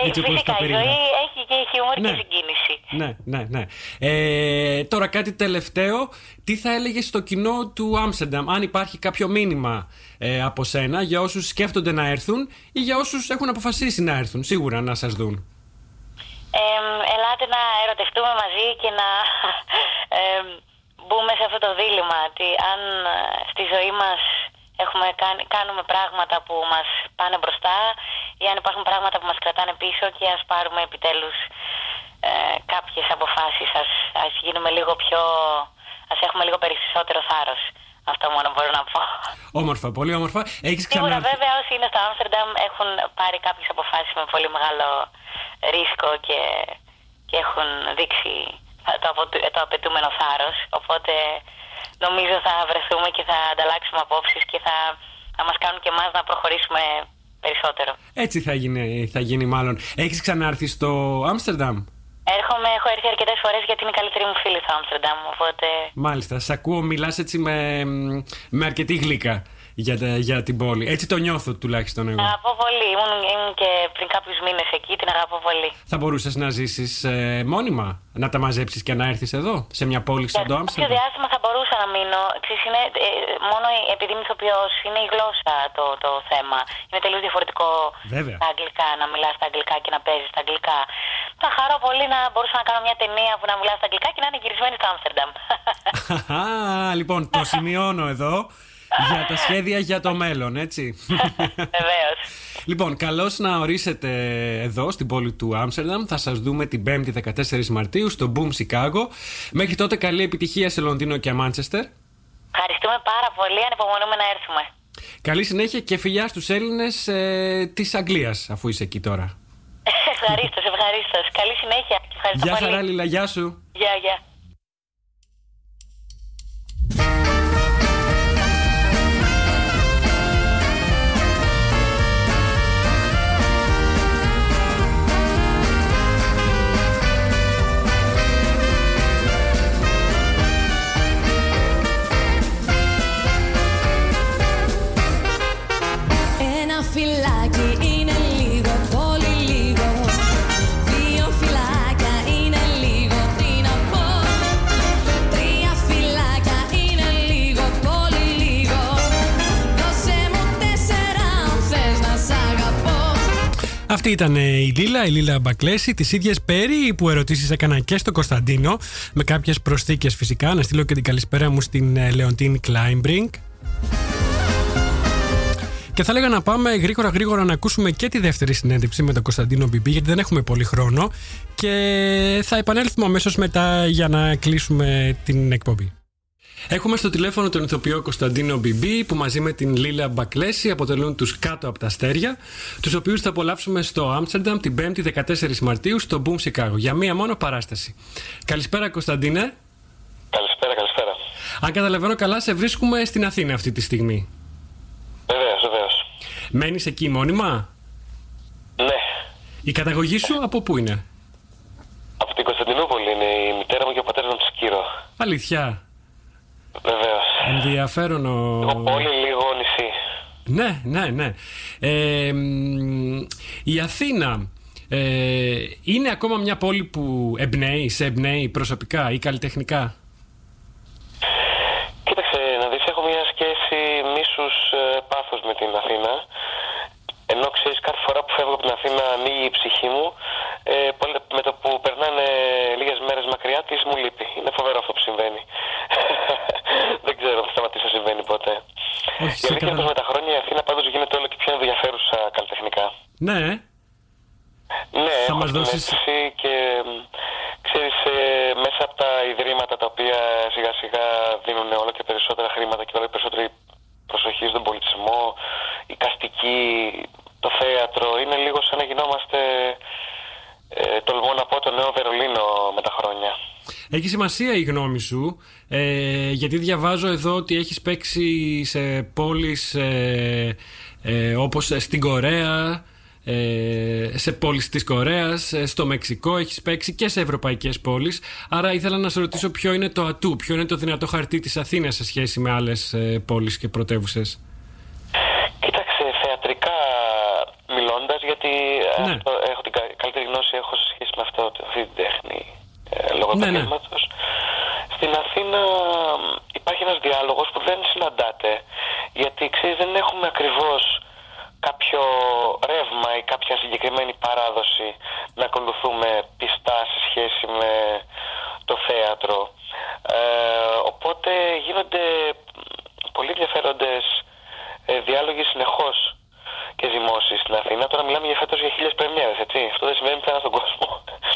Ε, Έτσι όπως φυσικά τα η ζωή περιγράφω. έχει και χιούμορ Ναι. και συγκίνηση. Ναι, ναι, ναι. Ε, τώρα κάτι τελευταίο. Τι θα έλεγες στο κοινό του Άμστερνταμ, αν υπάρχει κάποιο μήνυμα ε, από σένα για όσους σκέφτονται να έρθουν ή για όσους έχουν αποφασίσει να έρθουν, σίγουρα να σας δουν; Ε, ελάτε να ερωτευτούμε μαζί και να ε, μπούμε σε αυτό το δίλημα ότι αν ε, στη ζωή μας έχουμε κάνει, κάνουμε πράγματα που μας πάνε μπροστά ή αν υπάρχουν πράγματα που μας κρατάνε πίσω και ας πάρουμε επιτέλους ε, κάποιες αποφάσεις, ας, ας γίνουμε λίγο πιο, ας έχουμε λίγο περισσότερο θάρρος. Αυτό μόνο μπορώ να πω. Όμορφα, πολύ όμορφα. Έχεις Σίγουρα ξανάρθει. βέβαια όσοι είναι στο Άμστερνταμ έχουν πάρει κάποιες αποφάσεις με πολύ μεγάλο ρίσκο και, και έχουν δείξει το, απο- το απαιτούμενο θάρρος. Οπότε νομίζω θα βρεθούμε και θα ανταλλάξουμε απόψεις και θα, θα μας κάνουν και εμάς να προχωρήσουμε περισσότερο. Έτσι θα γίνει, θα γίνει μάλλον. Έχεις ξανάρθει στο Άμστερνταμ; Έρχομαι, έχω έρθει αρκετές φορές γιατί είναι η καλύτερη μου φίλη στο Άμστερνταμ, οπότε Μάλιστα, σ' ακούω, μιλάς έτσι με, με αρκετή γλύκα για, τα- για την πόλη. Έτσι το νιώθω τουλάχιστον εγώ. αγαπώ πολύ. Ήμουν, ήμουν και πριν κάποιους μήνες εκεί, την αγαπώ πολύ. Θα μπορούσες να ζήσεις ε, μόνιμα, να τα μαζέψεις και να έρθεις εδώ, σε μια πόλη σαν το Για κάποιο Άμστερνταμ. διάστημα θα μπορούσα να μείνω. Ξέρεις, είναι, ε, μόνο επειδή είμαι ηθοποιός, είναι η γλώσσα το, το θέμα. Είναι τελείως διαφορετικό Βέβαια. στα αγγλικά, να μιλάς στα αγγλικά και να παίζεις στα αγγλικά. Θα χαρώ πολύ να μπορούσα να κάνω μια ταινία που να μιλάς στα αγγλικά και να είναι γυρισμένη στο Άμστερνταμ. Α, λοιπόν, το σημειώνω εδώ για τα σχέδια για το μέλλον, έτσι. Βεβαίως. λοιπόν, καλώς να ορίσετε εδώ στην πόλη του Άμστερνταμ. Θα σας δούμε την 5η 14 Μαρτίου στο Boom Chicago. Μέχρι τότε καλή επιτυχία σε Λονδίνο και Μάντσεστερ. Ευχαριστούμε πάρα πολύ, ανυπομονούμε να έρθουμε. Καλή συνέχεια και φιλιά στους Έλληνες ε, της Αγγλίας, αφού είσαι εκεί τώρα. ευχαρίστω, ευχαρίστω. Καλή συνέχεια. και Ευχαριστώ Γεια πολύ. χαρά, Λίλα, γεια σου. Γεια, γεια. Φυλάκι είναι λίγο, πολύ λίγο. Δύο φυλάκια είναι λίγο, τι να πω. Τρία φυλάκια είναι λίγο, πολύ λίγο. Δώσε μου τέσσερα αν θες να σ' αγαπώ. Αυτή ήταν ε, η Λίλα, η Λίλα Μπακλέση, τις ίδιες πέρι που ερωτήσεις έκανα και στον Κωνσταντίνο, με κάποιες προσθήκες φυσικά. Να στείλω και την καλησπέρα μου στην ε, Λεοντίν Κλάιμπρινγκ. Και θα έλεγα να πάμε γρήγορα γρήγορα να ακούσουμε και τη δεύτερη συνέντευξη με τον Κωνσταντίνο Μπιμπί, γιατί δεν έχουμε πολύ χρόνο. Και θα επανέλθουμε αμέσως μετά για να κλείσουμε την εκπομπή. Έχουμε στο τηλέφωνο τον ηθοποιό Κωνσταντίνο Μπιμπί που μαζί με την Λίλα Μπακλέση αποτελούν τους κάτω από τα αστέρια, τους οποίους θα απολαύσουμε στο Άμστερνταμ την 5η 14 Μαρτίου στο Boom Chicago για μία μόνο παράσταση. Καλησπέρα Κωνσταντίνε. Καλησπέρα, καλησπέρα. Αν καταλαβαίνω καλά, σε βρίσκουμε στην Αθήνα αυτή τη στιγμή. Βεβαίως, βεβαίως. Μένεις εκεί μόνιμα; Ναι. Η καταγωγή σου από πού είναι; Από την Κωνσταντινούπολη είναι η μητέρα μου και ο πατέρας μου του Σκύρο. Αλήθεια. Βεβαίως. Ενδιαφέρον ο... Λίγο πόλη, λίγο νησί. Ναι, ναι, ναι. Ε, μ, η Αθήνα ε, είναι ακόμα μια πόλη που εμπνέει, σε εμπνέει προσωπικά ή καλλιτεχνικά; Κοίταξε, να δεις, έχω μια σχέση μίσους ε, πάθος με την Αθήνα. Ενώ ξέρεις, κάθε φορά που φεύγω από την Αθήνα ανοίγει η ψυχή μου. Ε, πολλε- με το που περνάνε λίγες μέρες μακριά της μου λείπει. Είναι φοβερό αυτό που συμβαίνει. Δεν ξέρω αν θα σταματήσει να συμβαίνει ποτέ. Όχι, η σε αλήθεια είναι πως καταλαβαίνω. με τα χρόνια η Αθήνα πάντως γίνεται όλο και πιο ενδιαφέρουσα καλλιτεχνικά. Ναι, ε. Ναι, Θα έχω μας την δώσεις- αίσθηση και μ, ξέρεις ε, μέσα από τα ιδρύματα τα οποία σιγά σιγά δίνουν όλο και περισσότερα χρήματα και όλο και περισσότερη προσοχή στον πολιτισμό, η καστική, το θέατρο, είναι λίγο σαν να γινόμαστε, ε, τολμώ να πω, το νέο Βερολίνο με τα χρόνια. Έχει σημασία η γνώμη σου, ε, γιατί διαβάζω εδώ ότι έχεις παίξει σε πόλεις ε, ε, όπως στην Κορέα, ε, σε πόλεις της Κορέας, ε, στο Μεξικό έχεις παίξει και σε ευρωπαϊκές πόλεις. Άρα ήθελα να σε ρωτήσω ποιο είναι το ατού, ποιο είναι το δυνατό χαρτί της Αθήνας σε σχέση με άλλες ε, πόλεις και πρωτεύουσες. Κοίταξε, θεατρικά μιλώντας, γιατί ε, Ναι. αυτό, έχω την κα- καλύτερη γνώση έχω σε σχέση με αυτό, αυτή την τέχνη ε, λόγω Ναι, ναι. επαγγέλματος. Στην Αθήνα μ, υπάρχει ένας διάλογος που δεν συναντάται, γιατί ξέρεις δεν έχουμε ακριβώς κάποιο ρεύμα ή κάποια συγκεκριμένη παράδοση να ακολουθούμε πιστά σε σχέση με το θέατρο. Ε, οπότε γίνονται πολύ ενδιαφέροντες ε, διάλογοι συνεχώς και δημόσιοι στην Αθήνα. Τώρα μιλάμε για φέτος για χίλιες πρεμιέρες, έτσι. Αυτό δεν συμβαίνει πουθενά στον κόσμο.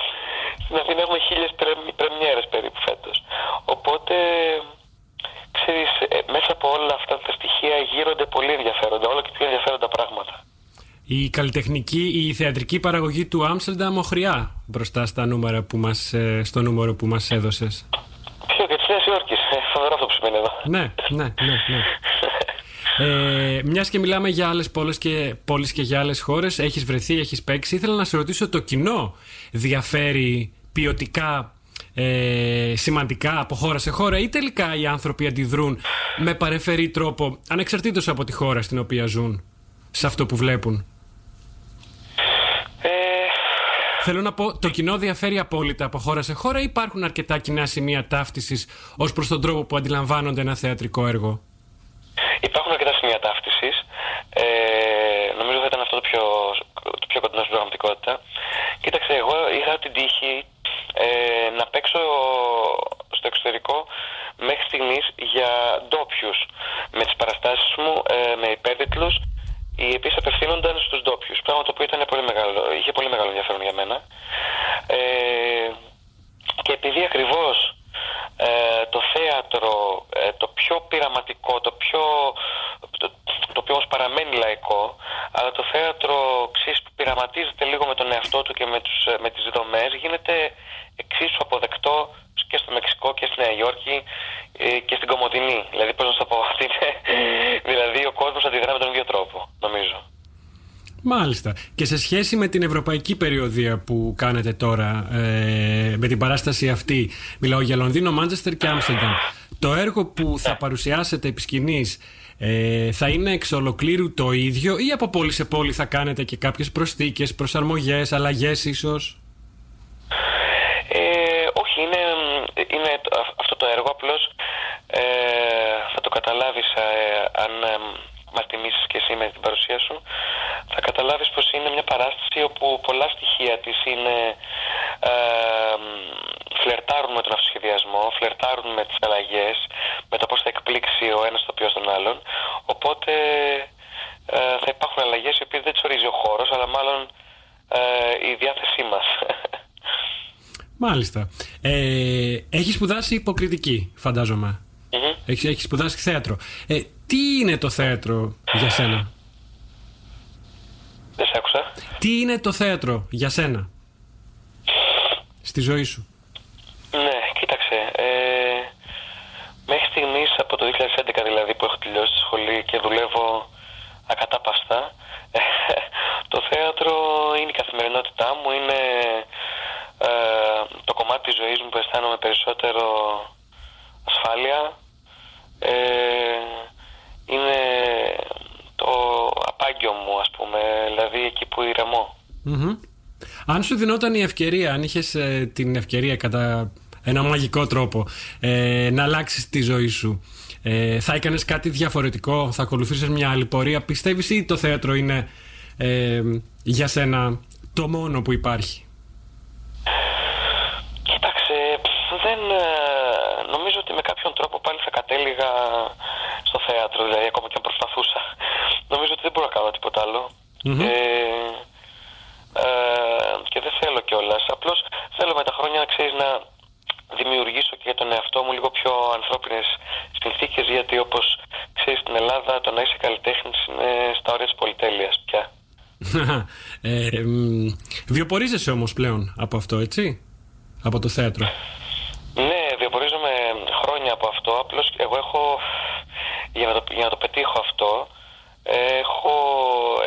στην Αθήνα έχουμε χίλιες πρεμ- πρεμιέρες περίπου φέτος. Οπότε, ξέρεις, ε, μέσα από όλα αυτά τα στοιχεία γύρονται πολύ ενδιαφέροντα, όλο και πιο ενδιαφέροντα πράγματα. Η καλλιτεχνική, η θεατρική παραγωγή του Άμστερνταμ οχριά μπροστά στα νούμερα που μας, ε, στο νούμερο που μας έδωσες. Ποιο και της Νέας Υόρκης. Ε, φοβερό αυτό που σημαίνει εδώ. Ναι, ναι, ναι, ναι. Ε, Μιας και μιλάμε για άλλες πόλεις και, πόλεις και για άλλες χώρες, έχεις βρεθεί, έχεις παίξει. Ήθελα να σε ρωτήσω, το κοινό διαφέρει ποιοτικά ε, σημαντικά από χώρα σε χώρα ή τελικά οι άνθρωποι αντιδρούν με παρεφερή τρόπο ανεξαρτήτως από τη χώρα στην οποία ζουν σε αυτό που βλέπουν; Ε, Θέλω να πω, το κοινό διαφέρει απόλυτα από χώρα σε χώρα ή υπάρχουν αρκετά κοινά σημεία ταύτισης ως προς τον τρόπο που αντιλαμβάνονται ένα θεατρικό έργο; Υπάρχουν αρκετά σημεία ταύτισης. Ε, νομίζω θα ήταν αυτό το πιο, το πιο κοντινό στην πραγματικότητα. Κοίταξε, εγώ είχα την τύχη ε, να παίξω στο εξωτερικό μέχρι στιγμής για ντόπιους με τις παραστάσεις μου ε, με υπέρτιτλους οι οποίες απευθύνονταν στους ντόπιους. Πράγμα το οποίο ήταν πολύ μεγάλο, είχε πολύ μεγάλο ενδιαφέρον για μένα. Ε, και επειδή ακριβώς ε, το θέατρο, ε, το πιο πειραματικό, το πιο το, το οποίο όμως παραμένει λαϊκό, αλλά το θέατρο ξέρεις, που πειραματίζεται λίγο με τον εαυτό του και με, τους, ε, με τις δομές, γίνεται εξίσου αποδεκτό και στο Μεξικό και στη Νέα Υόρκη ε, και στην Κομωτινή. Δηλαδή, πώς να σου το πω, ότι είναι- δηλαδή ο κόσμος αντιδρά με τον ίδιο τρόπο, νομίζω. Μάλιστα. Και σε σχέση με την ευρωπαϊκή περιοδία που κάνετε τώρα, ε, με την παράσταση αυτή, μιλάω για Λονδίνο, Μάντσεστερ και Άμστερνταμ. Το έργο που θα παρουσιάσετε επί σκηνής, ε, θα είναι εξ ολοκλήρου το ίδιο ή από πόλη σε πόλη θα κάνετε και κάποιες προσθήκες, προσαρμογές, αλλαγές ίσως; Ε, όχι, είναι, είναι το- αυ- αυτό το έργο απλώς ε, θα το καταλάβεις ε, αν ε, μας τιμήσεις και εσύ με την παρουσία σου. Θα καταλάβεις πως είναι μια παράσταση όπου πολλά στοιχεία της είναι ε, φλερτάρουν με τον αυτοσχεδιασμό, φλερτάρουν με τις αλλαγές, με το πώς θα εκπλήξει ο ένας το οποίο τον άλλον. Οπότε ε, θα υπάρχουν αλλαγές οι οποίες δεν τις ορίζει ο χώρος αλλά μάλλον ε, η διάθεσή μας Μάλιστα. Ε, έχει σπουδάσει υποκριτική, φαντάζομαι. Μμμ. Έχεις έχεις σπουδάσει θέατρο. Ε, τι είναι το θέατρο για σένα, Δεν σε άκουσα. Τι είναι το θέατρο για σένα, στη ζωή σου. Ναι, κοίταξε. Ε, μέχρι στιγμής από το 2011 δηλαδή που έχω τελειώσει τη σχολή και δουλεύω ακατάπαστα, ε, το θέατρο είναι η καθημερινότητά μου, είναι ε, το κομμάτι της ζωής μου που αισθάνομαι περισσότερο ασφάλεια. Ε, είναι το απάγγιο μου, ας πούμε, δηλαδή εκεί που ηρεμώ. Μμμ. Αν σου δινόταν η ευκαιρία, αν είχες την ευκαιρία κατά ένα μαγικό τρόπο ε, να αλλάξεις τη ζωή σου, ε, θα έκανες κάτι διαφορετικό, θα ακολουθήσει μια άλλη πορεία. Πιστεύεις ή το θέατρο είναι ε, για σένα το μόνο που υπάρχει; Κοίταξε, δεν, ε, νομίζω ότι με κάποιον τρόπο πάλι θα κατέληγα στο θέατρο, δηλαδή ακόμα και αν προσπαθούσα. Νομίζω ότι δεν μπορώ να κάνω τίποτα άλλο. Μμμ. Ε, ε, και δεν θέλω κιόλας. Απλώς θέλω με τα χρόνια να ξέρεις να δημιουργήσω και για τον εαυτό μου λίγο πιο ανθρώπινες συνθήκες. Γιατί όπως ξέρεις στην Ελλάδα, το να είσαι καλλιτέχνης είναι στα όρια της πολυτέλειας πια. ε, μ, βιοπορίζεσαι όμως πλέον από αυτό, έτσι, από το θέατρο. Ναι, βιοπορίζομαι χρόνια από αυτό. Απλώς εγώ έχω, για να, το, για να το πετύχω αυτό, ε, έχω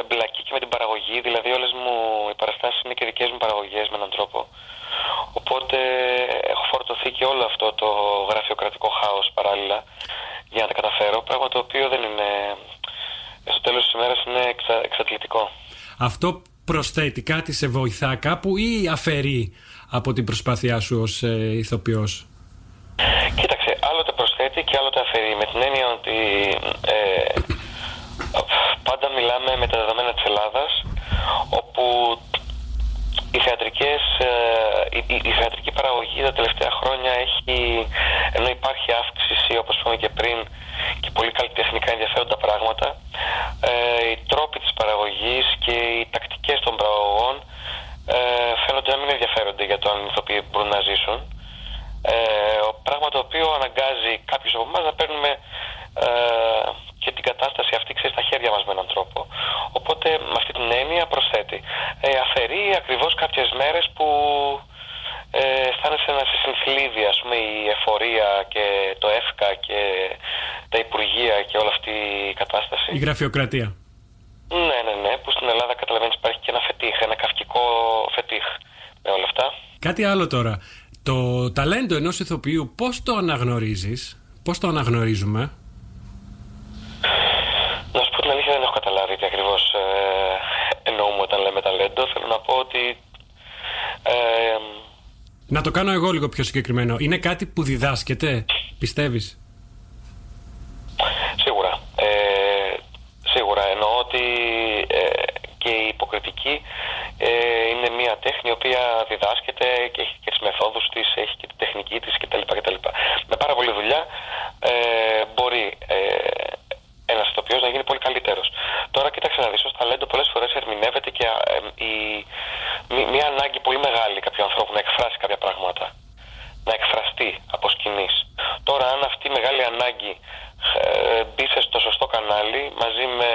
εμπλακεί και με την παραγωγή. Δηλαδή, όλες μου οι παραστάσεις είναι και δικές μου παραγωγές με έναν τρόπο. Οπότε έχω φορτωθεί και όλο αυτό το γραφειοκρατικό χάος παράλληλα για να τα καταφέρω. Πράγμα το οποίο δεν είναι. Στο τέλος της ημέρας είναι εξα, εξαντλητικό. Αυτό προσθέτει κάτι, σε βοηθά κάπου ή αφαιρεί από την προσπάθειά σου ως ε, ηθοποιός; Κοίταξε, άλλοτε προσθέτει και άλλοτε αφαιρεί. Με την έννοια ότι ε, πάντα μιλάμε με τα δεδομένα της Ελλάδας, όπου οι θεατρικές, ε, η, η- η θεατρική παραγωγή τα τελευταία χρόνια έχει, ενώ υπάρχει αύξηση όπως είπαμε και πριν και πολύ καλλιτεχνικά ενδιαφέροντα πράγματα, ε, οι τρόποι της παραγωγής και οι τακτικές των παραγωγών ε, φαίνονται να μην ενδιαφέρονται για το αν οι ηθοποιοί μπορούν να ζήσουν. Ε, πράγμα το οποίο αναγκάζει κάποιους από εμάς να παίρνουμε ε, και την κατάσταση αυτή ξέρεις, στα χέρια μας με έναν τρόπο. Οπότε με αυτή την έννοια προσθέτει. Ε, αφαιρεί ακριβώς κάποιες μέρες που ε, αισθάνεσαι να σε συνθλίβει ας πούμε η εφορία και το ΕΦΚΑ και τα Υπουργεία και όλη αυτή η κατάσταση. Η γραφειοκρατία. Ναι, ναι, ναι, που στην Ελλάδα καταλαβαίνεις υπάρχει και ένα φετίχ, ένα καυκικό φετίχ με όλα αυτά. Κάτι άλλο τώρα. Το ταλέντο ενός ηθοποιού πώς το αναγνωρίζεις, πώς το αναγνωρίζουμε; Να σου πω την αλήθεια, δεν έχω καταλάβει τι ακριβώς ε, εννοούμε όταν λέμε ταλέντο. Θέλω να πω ότι. Ε, Να το κάνω εγώ λίγο πιο συγκεκριμένο. Είναι κάτι που διδάσκεται, πιστεύεις; σίγουρα. Ε, σίγουρα. Εννοώ ότι ε, και η υποκριτική ε, είναι μια τέχνη η οποία διδάσκεται και έχει και τις μεθόδους της, έχει και τη τεχνική της κτλ. κτλ. Με πάρα πολλή δουλειά ε, μπορεί ε, ένας ηθοποιός να γίνει πολύ καλύτερος. Τώρα κοίταξε να δεις, ως ταλέντο πολλές φορές ερμηνεύεται και ε, η, μη- μια ανάγκη πολύ μεγάλη κάποιου ανθρώπου να εκφράσει κάποια πράγματα. Να εκφραστεί από σκηνής. Τώρα αν αυτή η μεγάλη ανάγκη ε, μπει σε στο σωστό κανάλι μαζί με,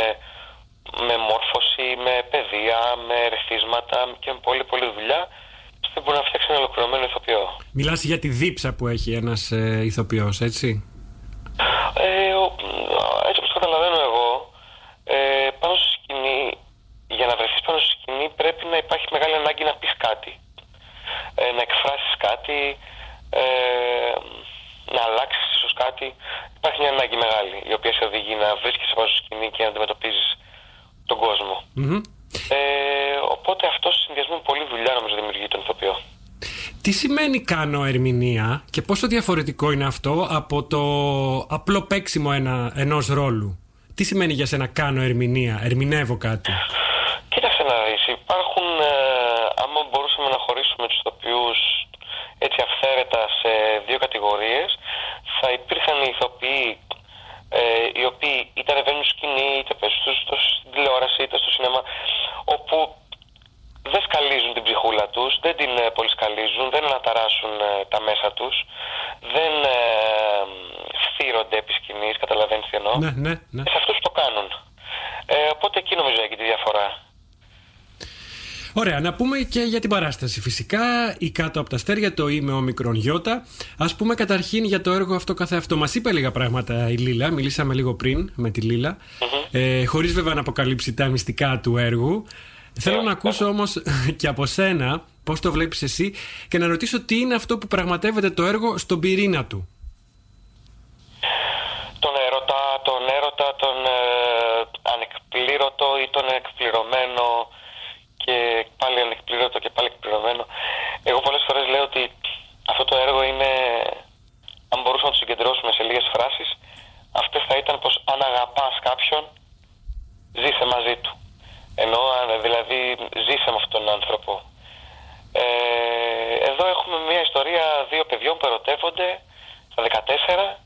με μόρφωση, με παιδεία, με ρεθίσματα και με πολύ πολύ δουλειά δεν μπορεί να φτιάξει ένα ολοκληρωμένο ηθοποιό. Μιλάς για τη δίψα που έχει ένας ε, ηθοποιός, έτσι; Ε, ο- έτσι όπως καταλαβαίνω εγώ, ε, πάνω στη σκηνή, για να βρεθείς πάνω στη σκηνή πρέπει να υπάρχει μεγάλη ανάγκη να πεις κάτι. Ε, να εκφράσεις κάτι, ε, να αλλάξεις ίσως κάτι. Υπάρχει μια ανάγκη μεγάλη η οποία σε οδηγεί να βρίσκεσαι πάνω στη σκηνή και να αντιμετωπίζεις τον κόσμο. Μμμ. Ε, οπότε αυτό σε συνδυασμό με πολλή δουλειά νομίζω δημιουργεί τον ηθοποιό. Τι σημαίνει κάνω ερμηνεία και πόσο διαφορετικό είναι αυτό από το απλό παίξιμο ένα, ενός ρόλου; Τι σημαίνει για σένα κάνω ερμηνεία, ερμηνεύω κάτι; Κοίταξε να δεις, υπάρχουν, ε, άμα μπορούσαμε να χωρίσουμε τους ηθοποιούς έτσι αυθαίρετα σε δύο κατηγορίες, θα υπήρχαν οι ηθοποιοί ε, οι οποίοι είτε ανεβαίνουν στη σκηνή, είτε παίζουν στο, στο, στην τηλεόραση, είτε στο σινέμα, όπου δεν σκαλίζουν την ψυχούλα τους, δεν την ε, πολύ σκαλίζουν, δεν αναταράσουν ε, τα μέσα τους, δεν ε, εκτίρονται επί σκηνής, καταλαβαίνεις τι εννοώ. Ναι, ναι, ναι. Και σε αυτούς που το κάνουν. Ε, οπότε εκεί νομίζω έχει τη διαφορά. Ωραία, να πούμε και για την παράσταση. Φυσικά, η κάτω από τα αστέρια, το είμαι ο μικρόν Γιώτα. Α πούμε καταρχήν για το έργο αυτό καθεαυτό. Μας είπε λίγα πράγματα η Λίλα, μιλήσαμε λίγο πριν με τη λιλα Ε, Χωρίς βέβαια να αποκαλύψει τα μυστικά του έργου. Θέλω να ακούσω όμως και από σένα πώς το βλέπεις εσύ και να ρωτήσω τι είναι αυτό που πραγματεύεται το έργο στον πυρήνα του. Τον έρωτα, τον έρωτα, τον ε, ανεκπλήρωτο ή τον εκπληρωμένο και πάλι ανεκπλήρωτο και πάλι εκπληρωμένο. Εγώ πολλές φορές λέω ότι αυτό το έργο είναι, αν μπορούσαμε να το συγκεντρώσουμε σε λίγες φράσεις, αυτές θα ήταν πως αν αγαπάς κάποιον, ζήσε μαζί του. Ενώ αν- δηλαδή ζήσε με αυτόν τον άνθρωπο. Ε, εδώ έχουμε μια ιστορία δύο παιδιών που ερωτεύονται στα 14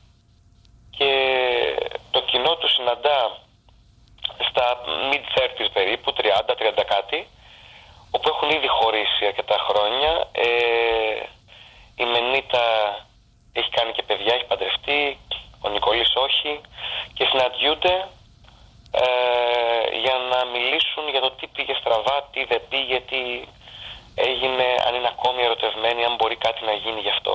και το κοινό τους συναντά στα mid-30s περίπου, 30-30 κάτι, όπου έχουν ήδη χωρίσει αρκετά χρόνια. Ε, η Μενίτα έχει κάνει και παιδιά, έχει παντρευτεί, ο Νικολής όχι και συναντιούνται ε, για να μιλήσουν για το τι πήγε στραβά, τι δεν πήγε, τι έγινε, αν είναι ακόμη ερωτευμένοι, αν μπορεί κάτι να γίνει γι' αυτό.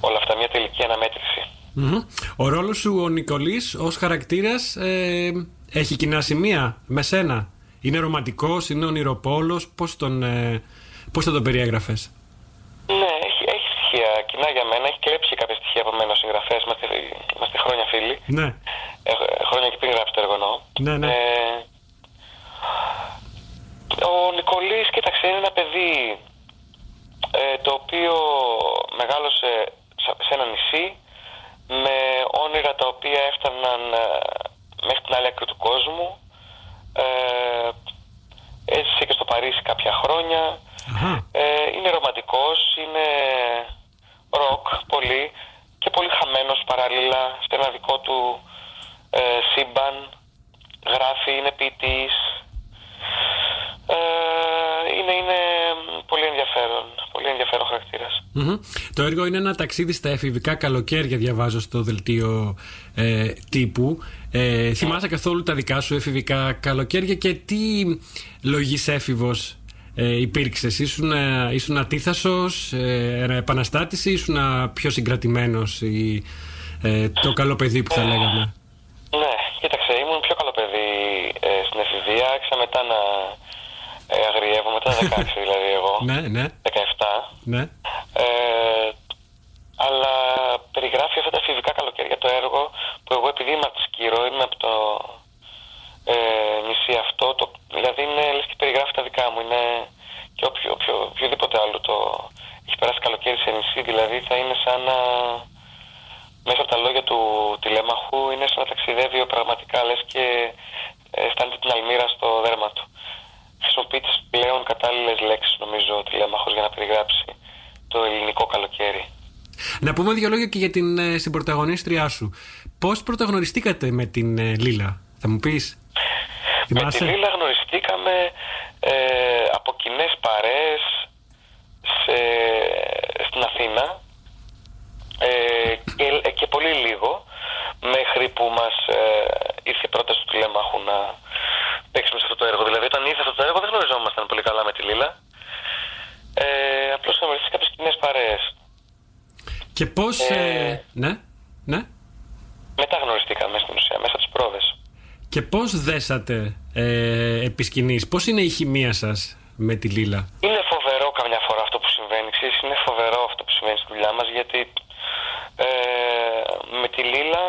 Όλα αυτά, μια τελική αναμέτρηση. Μμμ. Ο ρόλος σου, ο Νικολής, ως χαρακτήρας ε, έχει κοινά σημεία με σένα; Είναι ρομαντικός, είναι ονειροπόλος, πώς, τον, ε, πώς θα τον περιέγραφες; Ναι, έχει, έχει στοιχεία κοινά για μένα. Έχει κλέψει κάποια στοιχεία από μένα ο συγγραφέας. Είμαστε, είμαστε χρόνια φίλοι. Ναι. Ε, χρόνια και πριν γράψει το έργο εννοώ. Ναι, ναι. Ε, ο Νικολής, κοίταξε, είναι ένα παιδί ε, το οποίο μεγάλωσε σε- σε ένα νησί με όνειρα τα οποία έφταναν ε, μέχρι την άλλη άκρη του κόσμου. Ε, έζησε και στο Παρίσι κάποια χρόνια. Αχα. Ε, είναι ρομαντικός, είναι ροκ πολύ και πολύ χαμένος παράλληλα σε ένα δικό του ε, σύμπαν. Γράφει, είναι ποιητής. Ε, είναι, είναι πολύ ενδιαφέρον, πολύ ενδιαφέρον χαρακτήρας. Μμμ. Το έργο είναι ένα ταξίδι στα εφηβικά καλοκαίρια, διαβάζω στο δελτίο ε, τύπου. Ε, θυμάσαι καθόλου τα δικά σου εφηβικά καλοκαίρια και τι λογής έφηβος ε, υπήρξες; Ήσουν, ε, ήσουν ατίθασος, ε, ένα επαναστάτης ή ήσουν πιο συγκρατημένος ή ε, το καλό παιδί που θα λέγαμε; Ναι, κοίταξε, ήμουν πιο καλό παιδί ε, στην εφηβεία, άρχισα μετά να ε, αγριεύω, μετά τα 16 δηλαδή εγώ, Ναι, ναι, 17. ναι. Ε, αλλά περιγράφει αυτά τα εφηβικά καλοκαίρια το έργο που εγώ επειδή είμαι από τη Σκύρο, είμαι από το ε, νησί αυτό, το, δηλαδή είναι λες και περιγράφει τα δικά μου, είναι και όποιο, όποιο, οποιοδήποτε άλλο το έχει περάσει καλοκαίρι σε νησί, δηλαδή θα είναι σαν να μέσα από τα λόγια του τηλέμαχου είναι σαν να ταξιδεύει πραγματικά λες και ε, αισθάνεται την αλμύρα στο δέρμα του. Χρησιμοποιεί τις πλέον κατάλληλες λέξεις νομίζω ο τηλέμαχος για να περιγράψει το ελληνικό καλοκαίρι. Να πούμε δύο λόγια και για την ε, συμπροταγωνίστριά σου. Πώς πρωταγωνιστήκατε με την ε, Λίλα, θα μου πεις; Με Θυμάσαι; τη Λίλα γνωριστήκαμε ε, από κοινές παρέες σε, στην Αθήνα ε, και, και πολύ λίγο μέχρι που μας ε, ήρθε η πρόταση του τηλέμαχου να παίξουμε σε αυτό το έργο. Δηλαδή όταν ήρθε αυτό το έργο δεν γνωριζόμασταν πολύ καλά με τη Λίλα. Ε, απλώς είχαμε βρεθεί σε κάποιες κοινές παρέες. Και πώς... Ε, ε, ναι, ναι. Μετά γνωριστήκαμε στην ουσία, μέσα από τις πρόβες. Και πώς δέσατε ε, επί σκηνής, πώς είναι η χημεία σας με τη Λίλα; Είναι φοβερό καμιά φορά αυτό που συμβαίνει. Ξέρεις, είναι φοβερό αυτό που συμβαίνει στη δουλειά μας γιατί ε, με τη Λίλα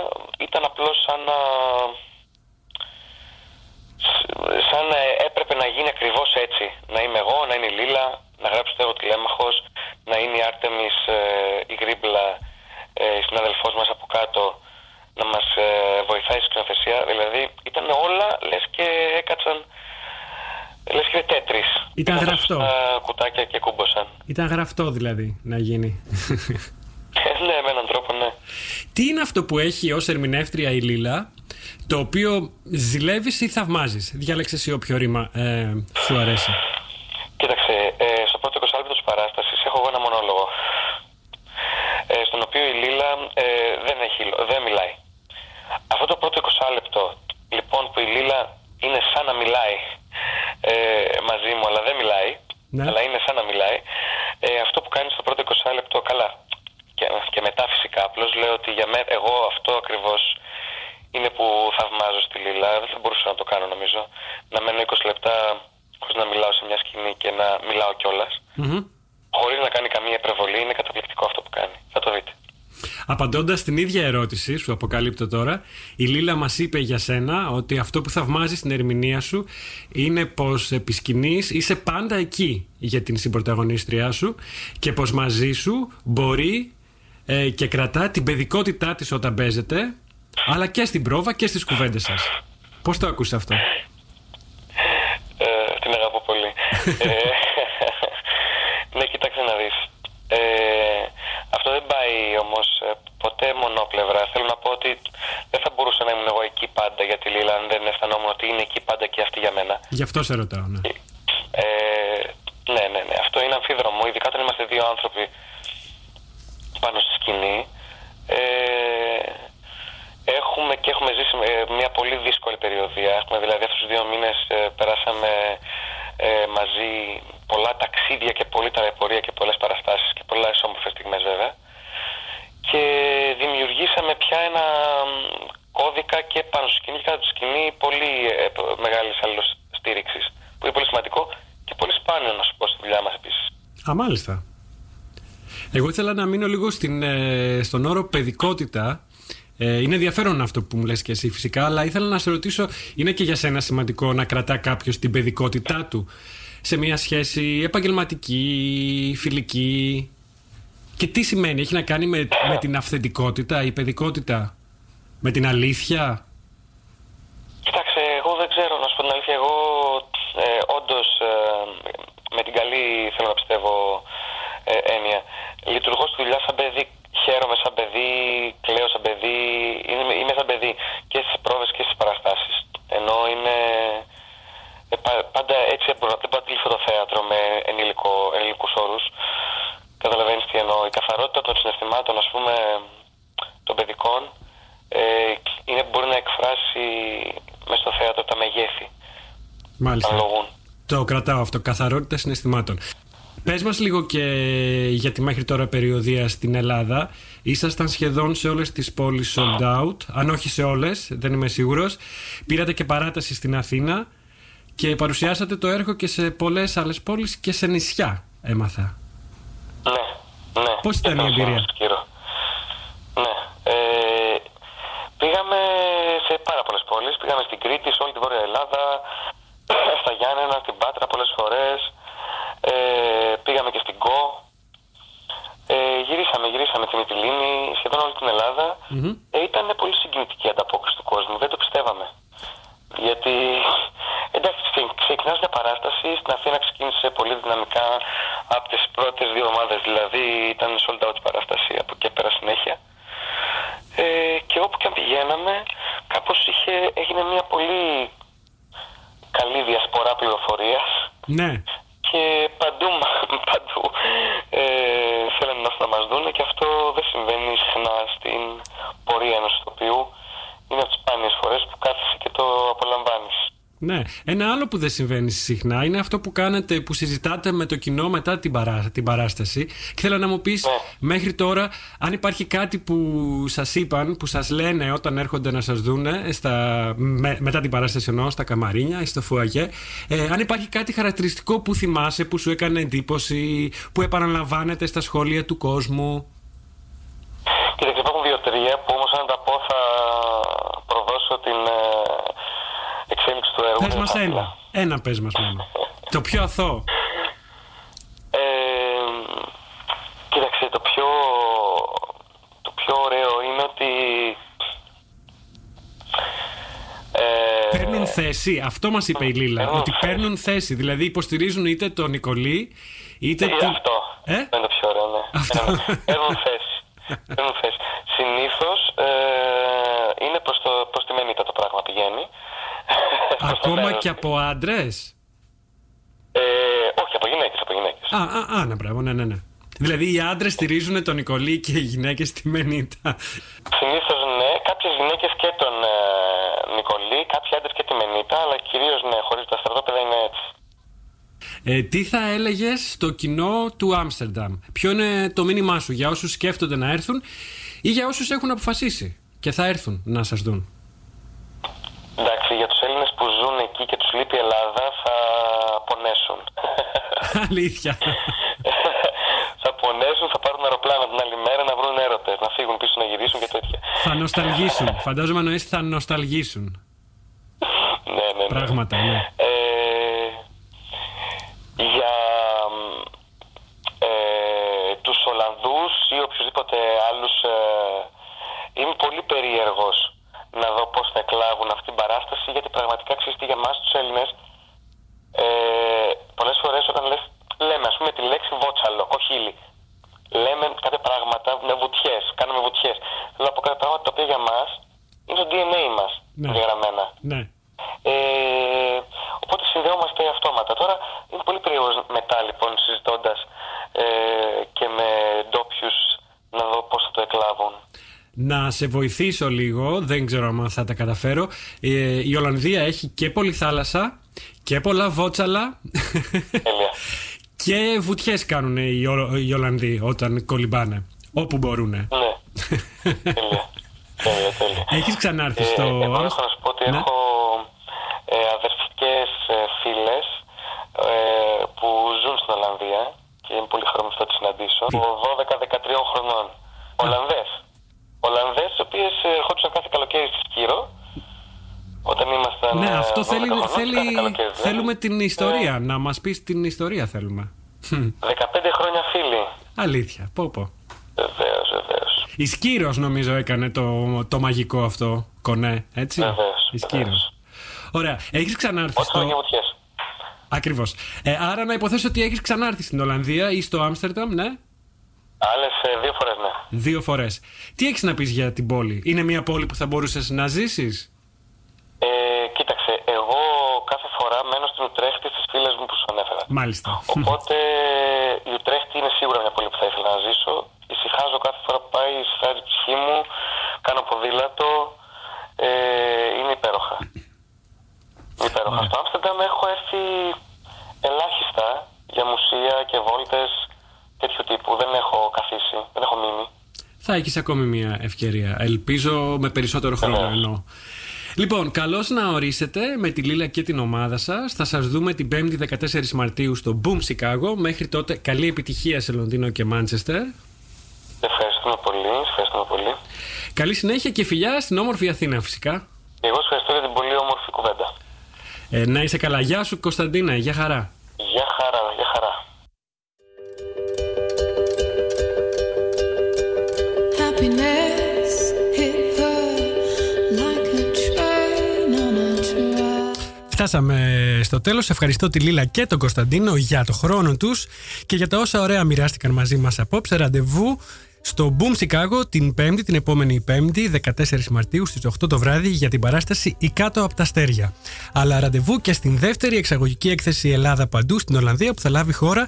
ήταν απλώς σαν να σαν να έπρεπε να γίνει ακριβώς έτσι. Να είμαι εγώ, να είναι η Λίλα, να γράψει το έργο τηλέμαχος, να είναι η Άρτεμις, ε, η Γρίμπλα, ε, η συναδελφός μας από κάτω, να μας ε, βοηθάει στη σκηνοθεσία. Δηλαδή ήταν όλα λες και έκατσαν, λες και τέτρις. Ήταν Πήγαν γραφτό. στα κουτάκια και κούμποσαν. Ήταν γραφτό δηλαδή να γίνει. ναι, με έναν τρόπο, ναι. Τι είναι αυτό που έχει ως ερμηνεύτρια η Λίλα, το οποίο ζηλεύεις ή θαυμάζεις; Διάλεξε εσύ όποιο ρήμα ε, σου αρέσει. Κοίταξε, ε, στο πρώτο 20 λεπτό της παράστασης έχω εγώ ένα μονόλογο. Ε, στον οποίο η Λίλα ε, δεν χείλο. Δεν μιλάει. Αυτό το πρώτο 20 λεπτό, λοιπόν, που η Λίλα είναι σαν να μιλάει ε, μαζί μου, αλλά δεν μιλάει, Ναι. αλλά είναι σαν να μιλάει, ε, αυτό που κάνει στο πρώτο 20 λεπτό, καλά. Και, και μετά φυσικά, απλώς λέω ότι για μένα, εγώ αυτό ακριβώς είναι που θαυμάζω στη Λίλα. Δεν θα μπορούσα να το κάνω νομίζω. Να μένω 20 λεπτά χωρίς να μιλάω σε μια σκηνή και να μιλάω κιόλας. Μμμ. Χωρίς να κάνει καμία υπερβολή, είναι καταπληκτικό αυτό που κάνει. Θα το δείτε. Απαντώντας την ίδια ερώτηση, σου αποκαλύπτω τώρα, η Λίλα μας είπε για σένα ότι αυτό που θαυμάζει στην ερμηνεία σου είναι πως επί σκηνής είσαι πάντα εκεί για την συμπροταγωνίστριά σου και πως μαζί σου μπορεί ε, και κρατά την παιδικότητά της όταν παίζεται, αλλά και στην πρόβα και στις κουβέντες σας. Πώς το ακούς αυτό, Ε, την αγαπώ πολύ. ε, ναι, κοίταξε να δεις. Ε, αυτό δεν πάει όμως ε, ποτέ μονόπλευρα. Θέλω να πω ότι δεν θα μπορούσα να ήμουν εγώ εκεί πάντα για τη Λίλα αν δεν αισθανόμουν ότι είναι εκεί πάντα και αυτή για μένα. Γι' αυτό σε ρωτάω, ναι. Ε, ναι, ναι, ναι. Αυτό είναι αμφίδρομο. Ειδικά όταν είμαστε δύο άνθρωποι πάνω στη σκηνή. Ε, έχουμε και έχουμε ζήσει ε, μια πολύ δύσκολη περιοδία. Έχουμε δηλαδή αυτούς τους δύο μήνες ε, περάσαμε ε, μαζί πολλά ταξίδια και πολλή ταλαιπωρία και πολλές παραστάσεις και πολλά όμορφες στιγμές βέβαια. Και δημιουργήσαμε πια ένα μ, κώδικα και πάνω στη σκηνή και κάτω από τη σκηνή πολύ ε, π- μεγάλης αλληλοστήριξης που είναι πολύ σημαντικό και πολύ σπάνιο να σου πω στη δουλειά μας επίσης. Α, μάλιστα. Εγώ ήθελα να μείνω λίγο στην, ε, στον όρο παιδικότητα. Ε, είναι ενδιαφέρον αυτό που μου λες και εσύ φυσικά, αλλά ήθελα να σε ρωτήσω, είναι και για σένα σημαντικό να κρατά κάποιος την παιδικότητά του σε μια σχέση επαγγελματική, φιλική; Και τι σημαίνει, έχει να κάνει με, με την αυθεντικότητα, η παιδικότητα, με την αλήθεια; Κοίταξε, εγώ δεν ξέρω να σου πω την αλήθεια. Εγώ ε, όντως με την καλή θέλω να πιστεύω ε, έννοια. Λειτουργώ στη δουλειά σαν παιδί. Χαίρομαι σαν παιδί, κλαίω σαν παιδί. Είμαι, είμαι σαν παιδί και στις πρόβες και στις παραστάσεις. Ενώ είναι. ε, πα- πάντα έτσι δεν μπορώ, δεν μπορώ να τυλίξω το θέατρο με ενήλικο, ενήλικους όρους. Καταλαβαίνεις τι εννοώ. Η καθαρότητα των συναισθημάτων, ας πούμε, των παιδικών, ε, είναι που μπορεί να εκφράσει μέσα στο θέατρο τα μεγέθη. Μάλιστα. Αναλογούν. Το κρατάω αυτό, καθαρότητα συναισθημάτων. Πες μας λίγο και για τη μέχρι τώρα περιοδία στην Ελλάδα. Ήσασταν σχεδόν σε όλες τις πόλεις sold out, αν όχι σε όλες, δεν είμαι σίγουρος. Πήρατε και παράταση στην Αθήνα και παρουσιάσατε το έργο και σε πολλές άλλες πόλεις και σε νησιά, έμαθα. Ναι, ναι. Πώς ήταν η Ήταν εμπειρία; στο Σκύρο. Ναι. Ε, πήγαμε σε πάρα πολλές πόλεις. Πήγαμε στην Κρήτη, σε όλη τη Βόρεια Ελλάδα, στα Γιάννενα, στην Πάτρα πολλές φορές. Ε, πήγαμε και στην Κο. Ε, γυρίσαμε, γυρίσαμε την Μυτιλίνη, σχεδόν όλη την Ελλάδα. Μμμ. Ε, ήταν πολύ συγκινητική η ανταπόκριση του κόσμου. Δεν το πιστεύαμε. Γιατί εντάξει, ξε- ξεκινάς μια παράσταση. Στην Αθήνα ξεκίνησε πολύ δυναμικά από τις πρώτες δύο εβδομάδε. Δηλαδή ήταν sold out η παράσταση από εκεί πέρα συνέχεια. Ε, και όπου και αν πηγαίναμε, κάπως έγινε μια πολύ καλή διασπορά πληροφορίας Ναι, και παντού, παντού ε, θέλουν να μας δούνε και αυτό δεν συμβαίνει συχνά στην πορεία ενός ηθοποιού. Είναι από τις σπάνιες φορές που κάθεσαι και το απολαμβάνεις. Ναι. Ένα άλλο που δεν συμβαίνει συχνά είναι αυτό που κάνετε, που συζητάτε με το κοινό μετά την, παρά, την παράσταση. Και θέλω να μου πεις Ναι. μέχρι τώρα αν υπάρχει κάτι που σας είπαν, που σας λένε όταν έρχονται να σας δούνε στα, με- μετά την παράσταση εννοώ, στα καμαρίνια ή στο φουαγέ. Ε, αν υπάρχει κάτι χαρακτηριστικό που θυμάσαι, που σου έκανε εντύπωση, που επαναλαμβάνεται στα σχόλια του κόσμου; Κοίταξε, υπάρχουν δύο-τρία που όμως αν τα πω θα προδώσω την ε, εξέλιξη του έργου. Πες Δεν μας θα ένα. ήθελα. Ένα πες μας μόνο. το πιο αθώο. Ε, κοίταξε, το πιο, το πιο ωραίο είναι ότι... Ε, Παίρνουν θέση. Αυτό μας είπε η Λίλα. Παίρνουν Ότι θέση. παίρνουν θέση. Δηλαδή υποστηρίζουν είτε τον Νικολή, είτε. Ε, την- Αυτό. Ε; Αυτό είναι το πιο ωραίο, ναι. Αυτό. Ναι, ναι. Παίρνουν θέση. Παίρνουν θέση. Συνήθως ε, είναι προς προς τη μενίτα το πράγμα πηγαίνει. Προς το Ακόμα μέρος. και από άντρες; Ε, όχι, από γυναίκες. Από γυναίκες. Α, α, α, ναι, μπράβο, ναι, ναι, ναι. Δηλαδή οι άντρες στηρίζουν τον Νικολή και οι γυναίκες τη Μενίτα. Συνήθως ναι, κάποιες γυναίκες και τον ε, Νικολή, κάποιοι άντρες και τη Μενίτα, αλλά κυρίως ναι, χωρίς τα στρατόπεδα είναι έτσι. Ε, τι θα έλεγες στο κοινό του Άμστερνταμ, Ποιο είναι το μήνυμά σου για όσους σκέφτονται να έρθουν ή για όσους έχουν αποφασίσει και θα έρθουν να σας δουν; Εντάξει, για τους Έλληνες που ζουν εκεί και τους λείπει η Ελλάδα θα πονέσουν. Αλήθεια. θα πονέσουν, θα πάρουν αεροπλάνο την άλλη μέρα να βρουν έρωτες, να φύγουν πίσω να γυρίσουν και τέτοια. θα νοσταλγήσουν. Φαντάζομαι εννοείς θα νοσταλγήσουν. ναι, ναι, ναι. Πράγματα, ναι. Ε, για ε, τους Ολλανδούς ή οποιουσδήποτε άλλους ε, είμαι πολύ περίεργος να δω πώς θα εκλάβουν αυτή την παράσταση γιατί πραγματικά ξέρεις τι για μας τους Έλληνες ε, πολλές φορές όταν λες, λέμε ας πούμε τη λέξη βότσαλο, κοχύλι λέμε κάποια πράγματα με βουτιές, κάνουμε βουτιές θέλω να πω κάποια πράγματα τα οποία για μας είναι στο DNA μας Ναι. διαγραμμένα Ναι. ε, οπότε συνδέομαστε αυτόματα. Τώρα είναι πολύ περίεργος μετά λοιπόν συζητώντας ε, και με ντόπιους να δω πώς θα το εκλάβουν. Να σε βοηθήσω λίγο, δεν ξέρω αν θα τα καταφέρω. Ε, η Ολλανδία έχει και πολλή θάλασσα και πολλά βότσαλα Τέλεια. και βουτιές κάνουν οι, Ο- οι Ολλανδοί όταν κολυμπάνε. Όπου μπορούν. ναι. τέλεια. τέλεια, τέλεια. Έχεις ξανάρθει Ε, στο εγώ έχω να Άμστερνταμ; σου πω ότι Ναι. έχω ε, αδερφικές ε, φίλες ε, που ζουν στην Ολλανδία και είναι πολύ χαρούμενο να τις συναντήσω. Από 12-13 χρονών. Ολλανδές. Ολλανδές, οι οποίες ε, ερχόντουσαν κάθε καλοκαίρι στη Σκύρο. Όταν ήμασταν. Ναι, ε, αυτό 12 θέλει, χρονών, θέλει, κάθε καλοκαίρι, δηλαδή. θέλουμε την ιστορία. Να μας πεις την ιστορία θέλουμε. Χμ, 15 χρόνια φίλοι. Αλήθεια, πω πω. Βεβαίως, βεβαίως. Η Σκύρος νομίζω έκανε το, το μαγικό αυτό κονέ, έτσι; Βεβαίως, Η Σκύρος. βεβαίως. Ωραία. Έχεις ξανάρθει Όταν στο... για βουτιές; Ακριβώς. Ε, άρα να υποθέσω ότι έχεις ξανάρθει στην Ολλανδία ή στο Άμστερνταμ, ναι; Άλλες ε, δύο φορές ναι. Δύο φορές. Τι έχεις να πεις για την πόλη; Είναι μια πόλη που θα μπορούσες να ζήσεις; Ε, κοίταξε, εγώ κάθε φορά μένω στην Ουτρέχτη στις φίλες μου που σου ανέφερα. Μάλιστα. Οπότε η Ουτρέχτη είναι σίγουρα μια πόλη που θα ήθελα να ζήσω. Ησυχάζω κάθε φορά που πάει, ησυχάζει η ψυχή μου, κάνω ποδήλατο. Ε, είναι υπέροχα. Είναι υπέροχα. Στο Άμστερνταμ έχω έρθει ελάχιστα για μουσεία και βόλτες τέτοιου τύπου. Δεν έχω καθίσει, δεν έχω μείνει. Θα έχεις ακόμη μια ευκαιρία. Ελπίζω με περισσότερο χρόνο Βεβαίως. εννοώ. Λοιπόν, καλώς να ορίσετε με τη Λίλα και την ομάδα σας. Θα σας δούμε την 5η 14 Μαρτίου στο Boom Chicago. Μέχρι τότε καλή επιτυχία σε Λονδίνο και Μάντσεστερ. Ευχαριστούμε πολύ, ευχαριστούμε πολύ. Καλή συνέχεια και φιλιά στην όμορφη Αθήνα φυσικά. Και εγώ σας ευχαριστώ για την πολύ όμορφη κουβέντα. Ε, να είσαι καλά. Γεια σου Κωνσταντίνα. Γεια χαρά. Γεια χαρά, γεια χαρά. Φτάσαμε στο τέλος. Ευχαριστώ τη Λίλα και τον Κωνσταντίνο για το χρόνο τους και για τα όσα ωραία μοιράστηκαν μαζί μας απόψε. Ραντεβού στο Boom Chicago την Πέμπτη, την επόμενη Πέμπτη, 14 Μαρτίου στις 8 το βράδυ για την παράσταση «Η κάτω από τα αστέρια». Αλλά ραντεβού και στην δεύτερη εξαγωγική έκθεση Ελλάδα Παντού στην Ολλανδία που θα λάβει χώρα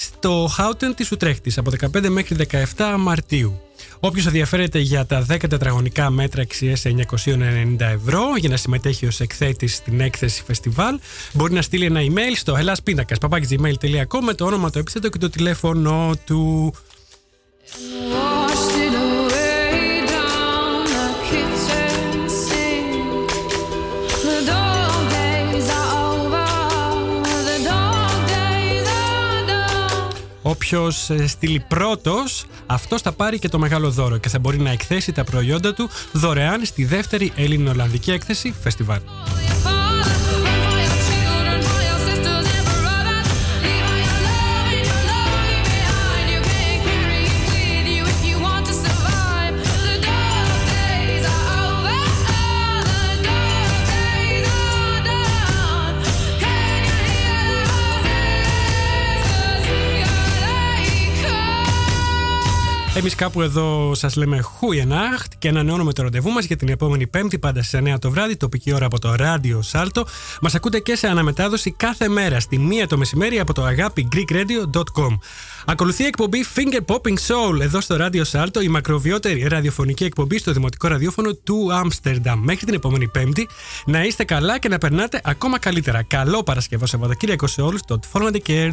στο Χάουτεν της Ουτρέχτης από 15 μέχρι 17 Μαρτίου. Όποιος ενδιαφέρεται για τα 10 τετραγωνικά μέτρα αξίες 990 ευρώ για να συμμετέχει ως εκθέτης στην έκθεση φεστιβάλ μπορεί να στείλει ένα email στο hellaspindakas.gmail.com με το όνομα, το επίθετο και το τηλέφωνο του. Done. Όποιος ε, στείλει πρώτος, αυτός θα πάρει και το μεγάλο δώρο και θα μπορεί να εκθέσει τα προϊόντα του δωρεάν στη δεύτερη Έλληνο-Ολλανδική έκθεση φεστιβάλ. Εμείς κάπου εδώ σας λέμε Χούιενάχτ και ανανεώνουμε το ραντεβού μας για την επόμενη Πέμπτη, πάντα στις 9 το βράδυ, τοπική ώρα από το ράδιο Σάλτο. Μας ακούτε και σε αναμετάδοση κάθε μέρα στη 1 το μεσημέρι από το αγάπη greekradio.com. Ακολουθεί η εκπομπή Finger Popping Soul εδώ στο ράδιο Σάλτο, η μακροβιότερη ραδιοφωνική εκπομπή στο δημοτικό ραδιόφωνο του Άμστερνταμ. Μέχρι την επόμενη Πέμπτη να είστε καλά και να περνάτε ακόμα καλύτερα. Καλό Παρασκευό Σαββατοκύριακο σε όλους. Don't follow the care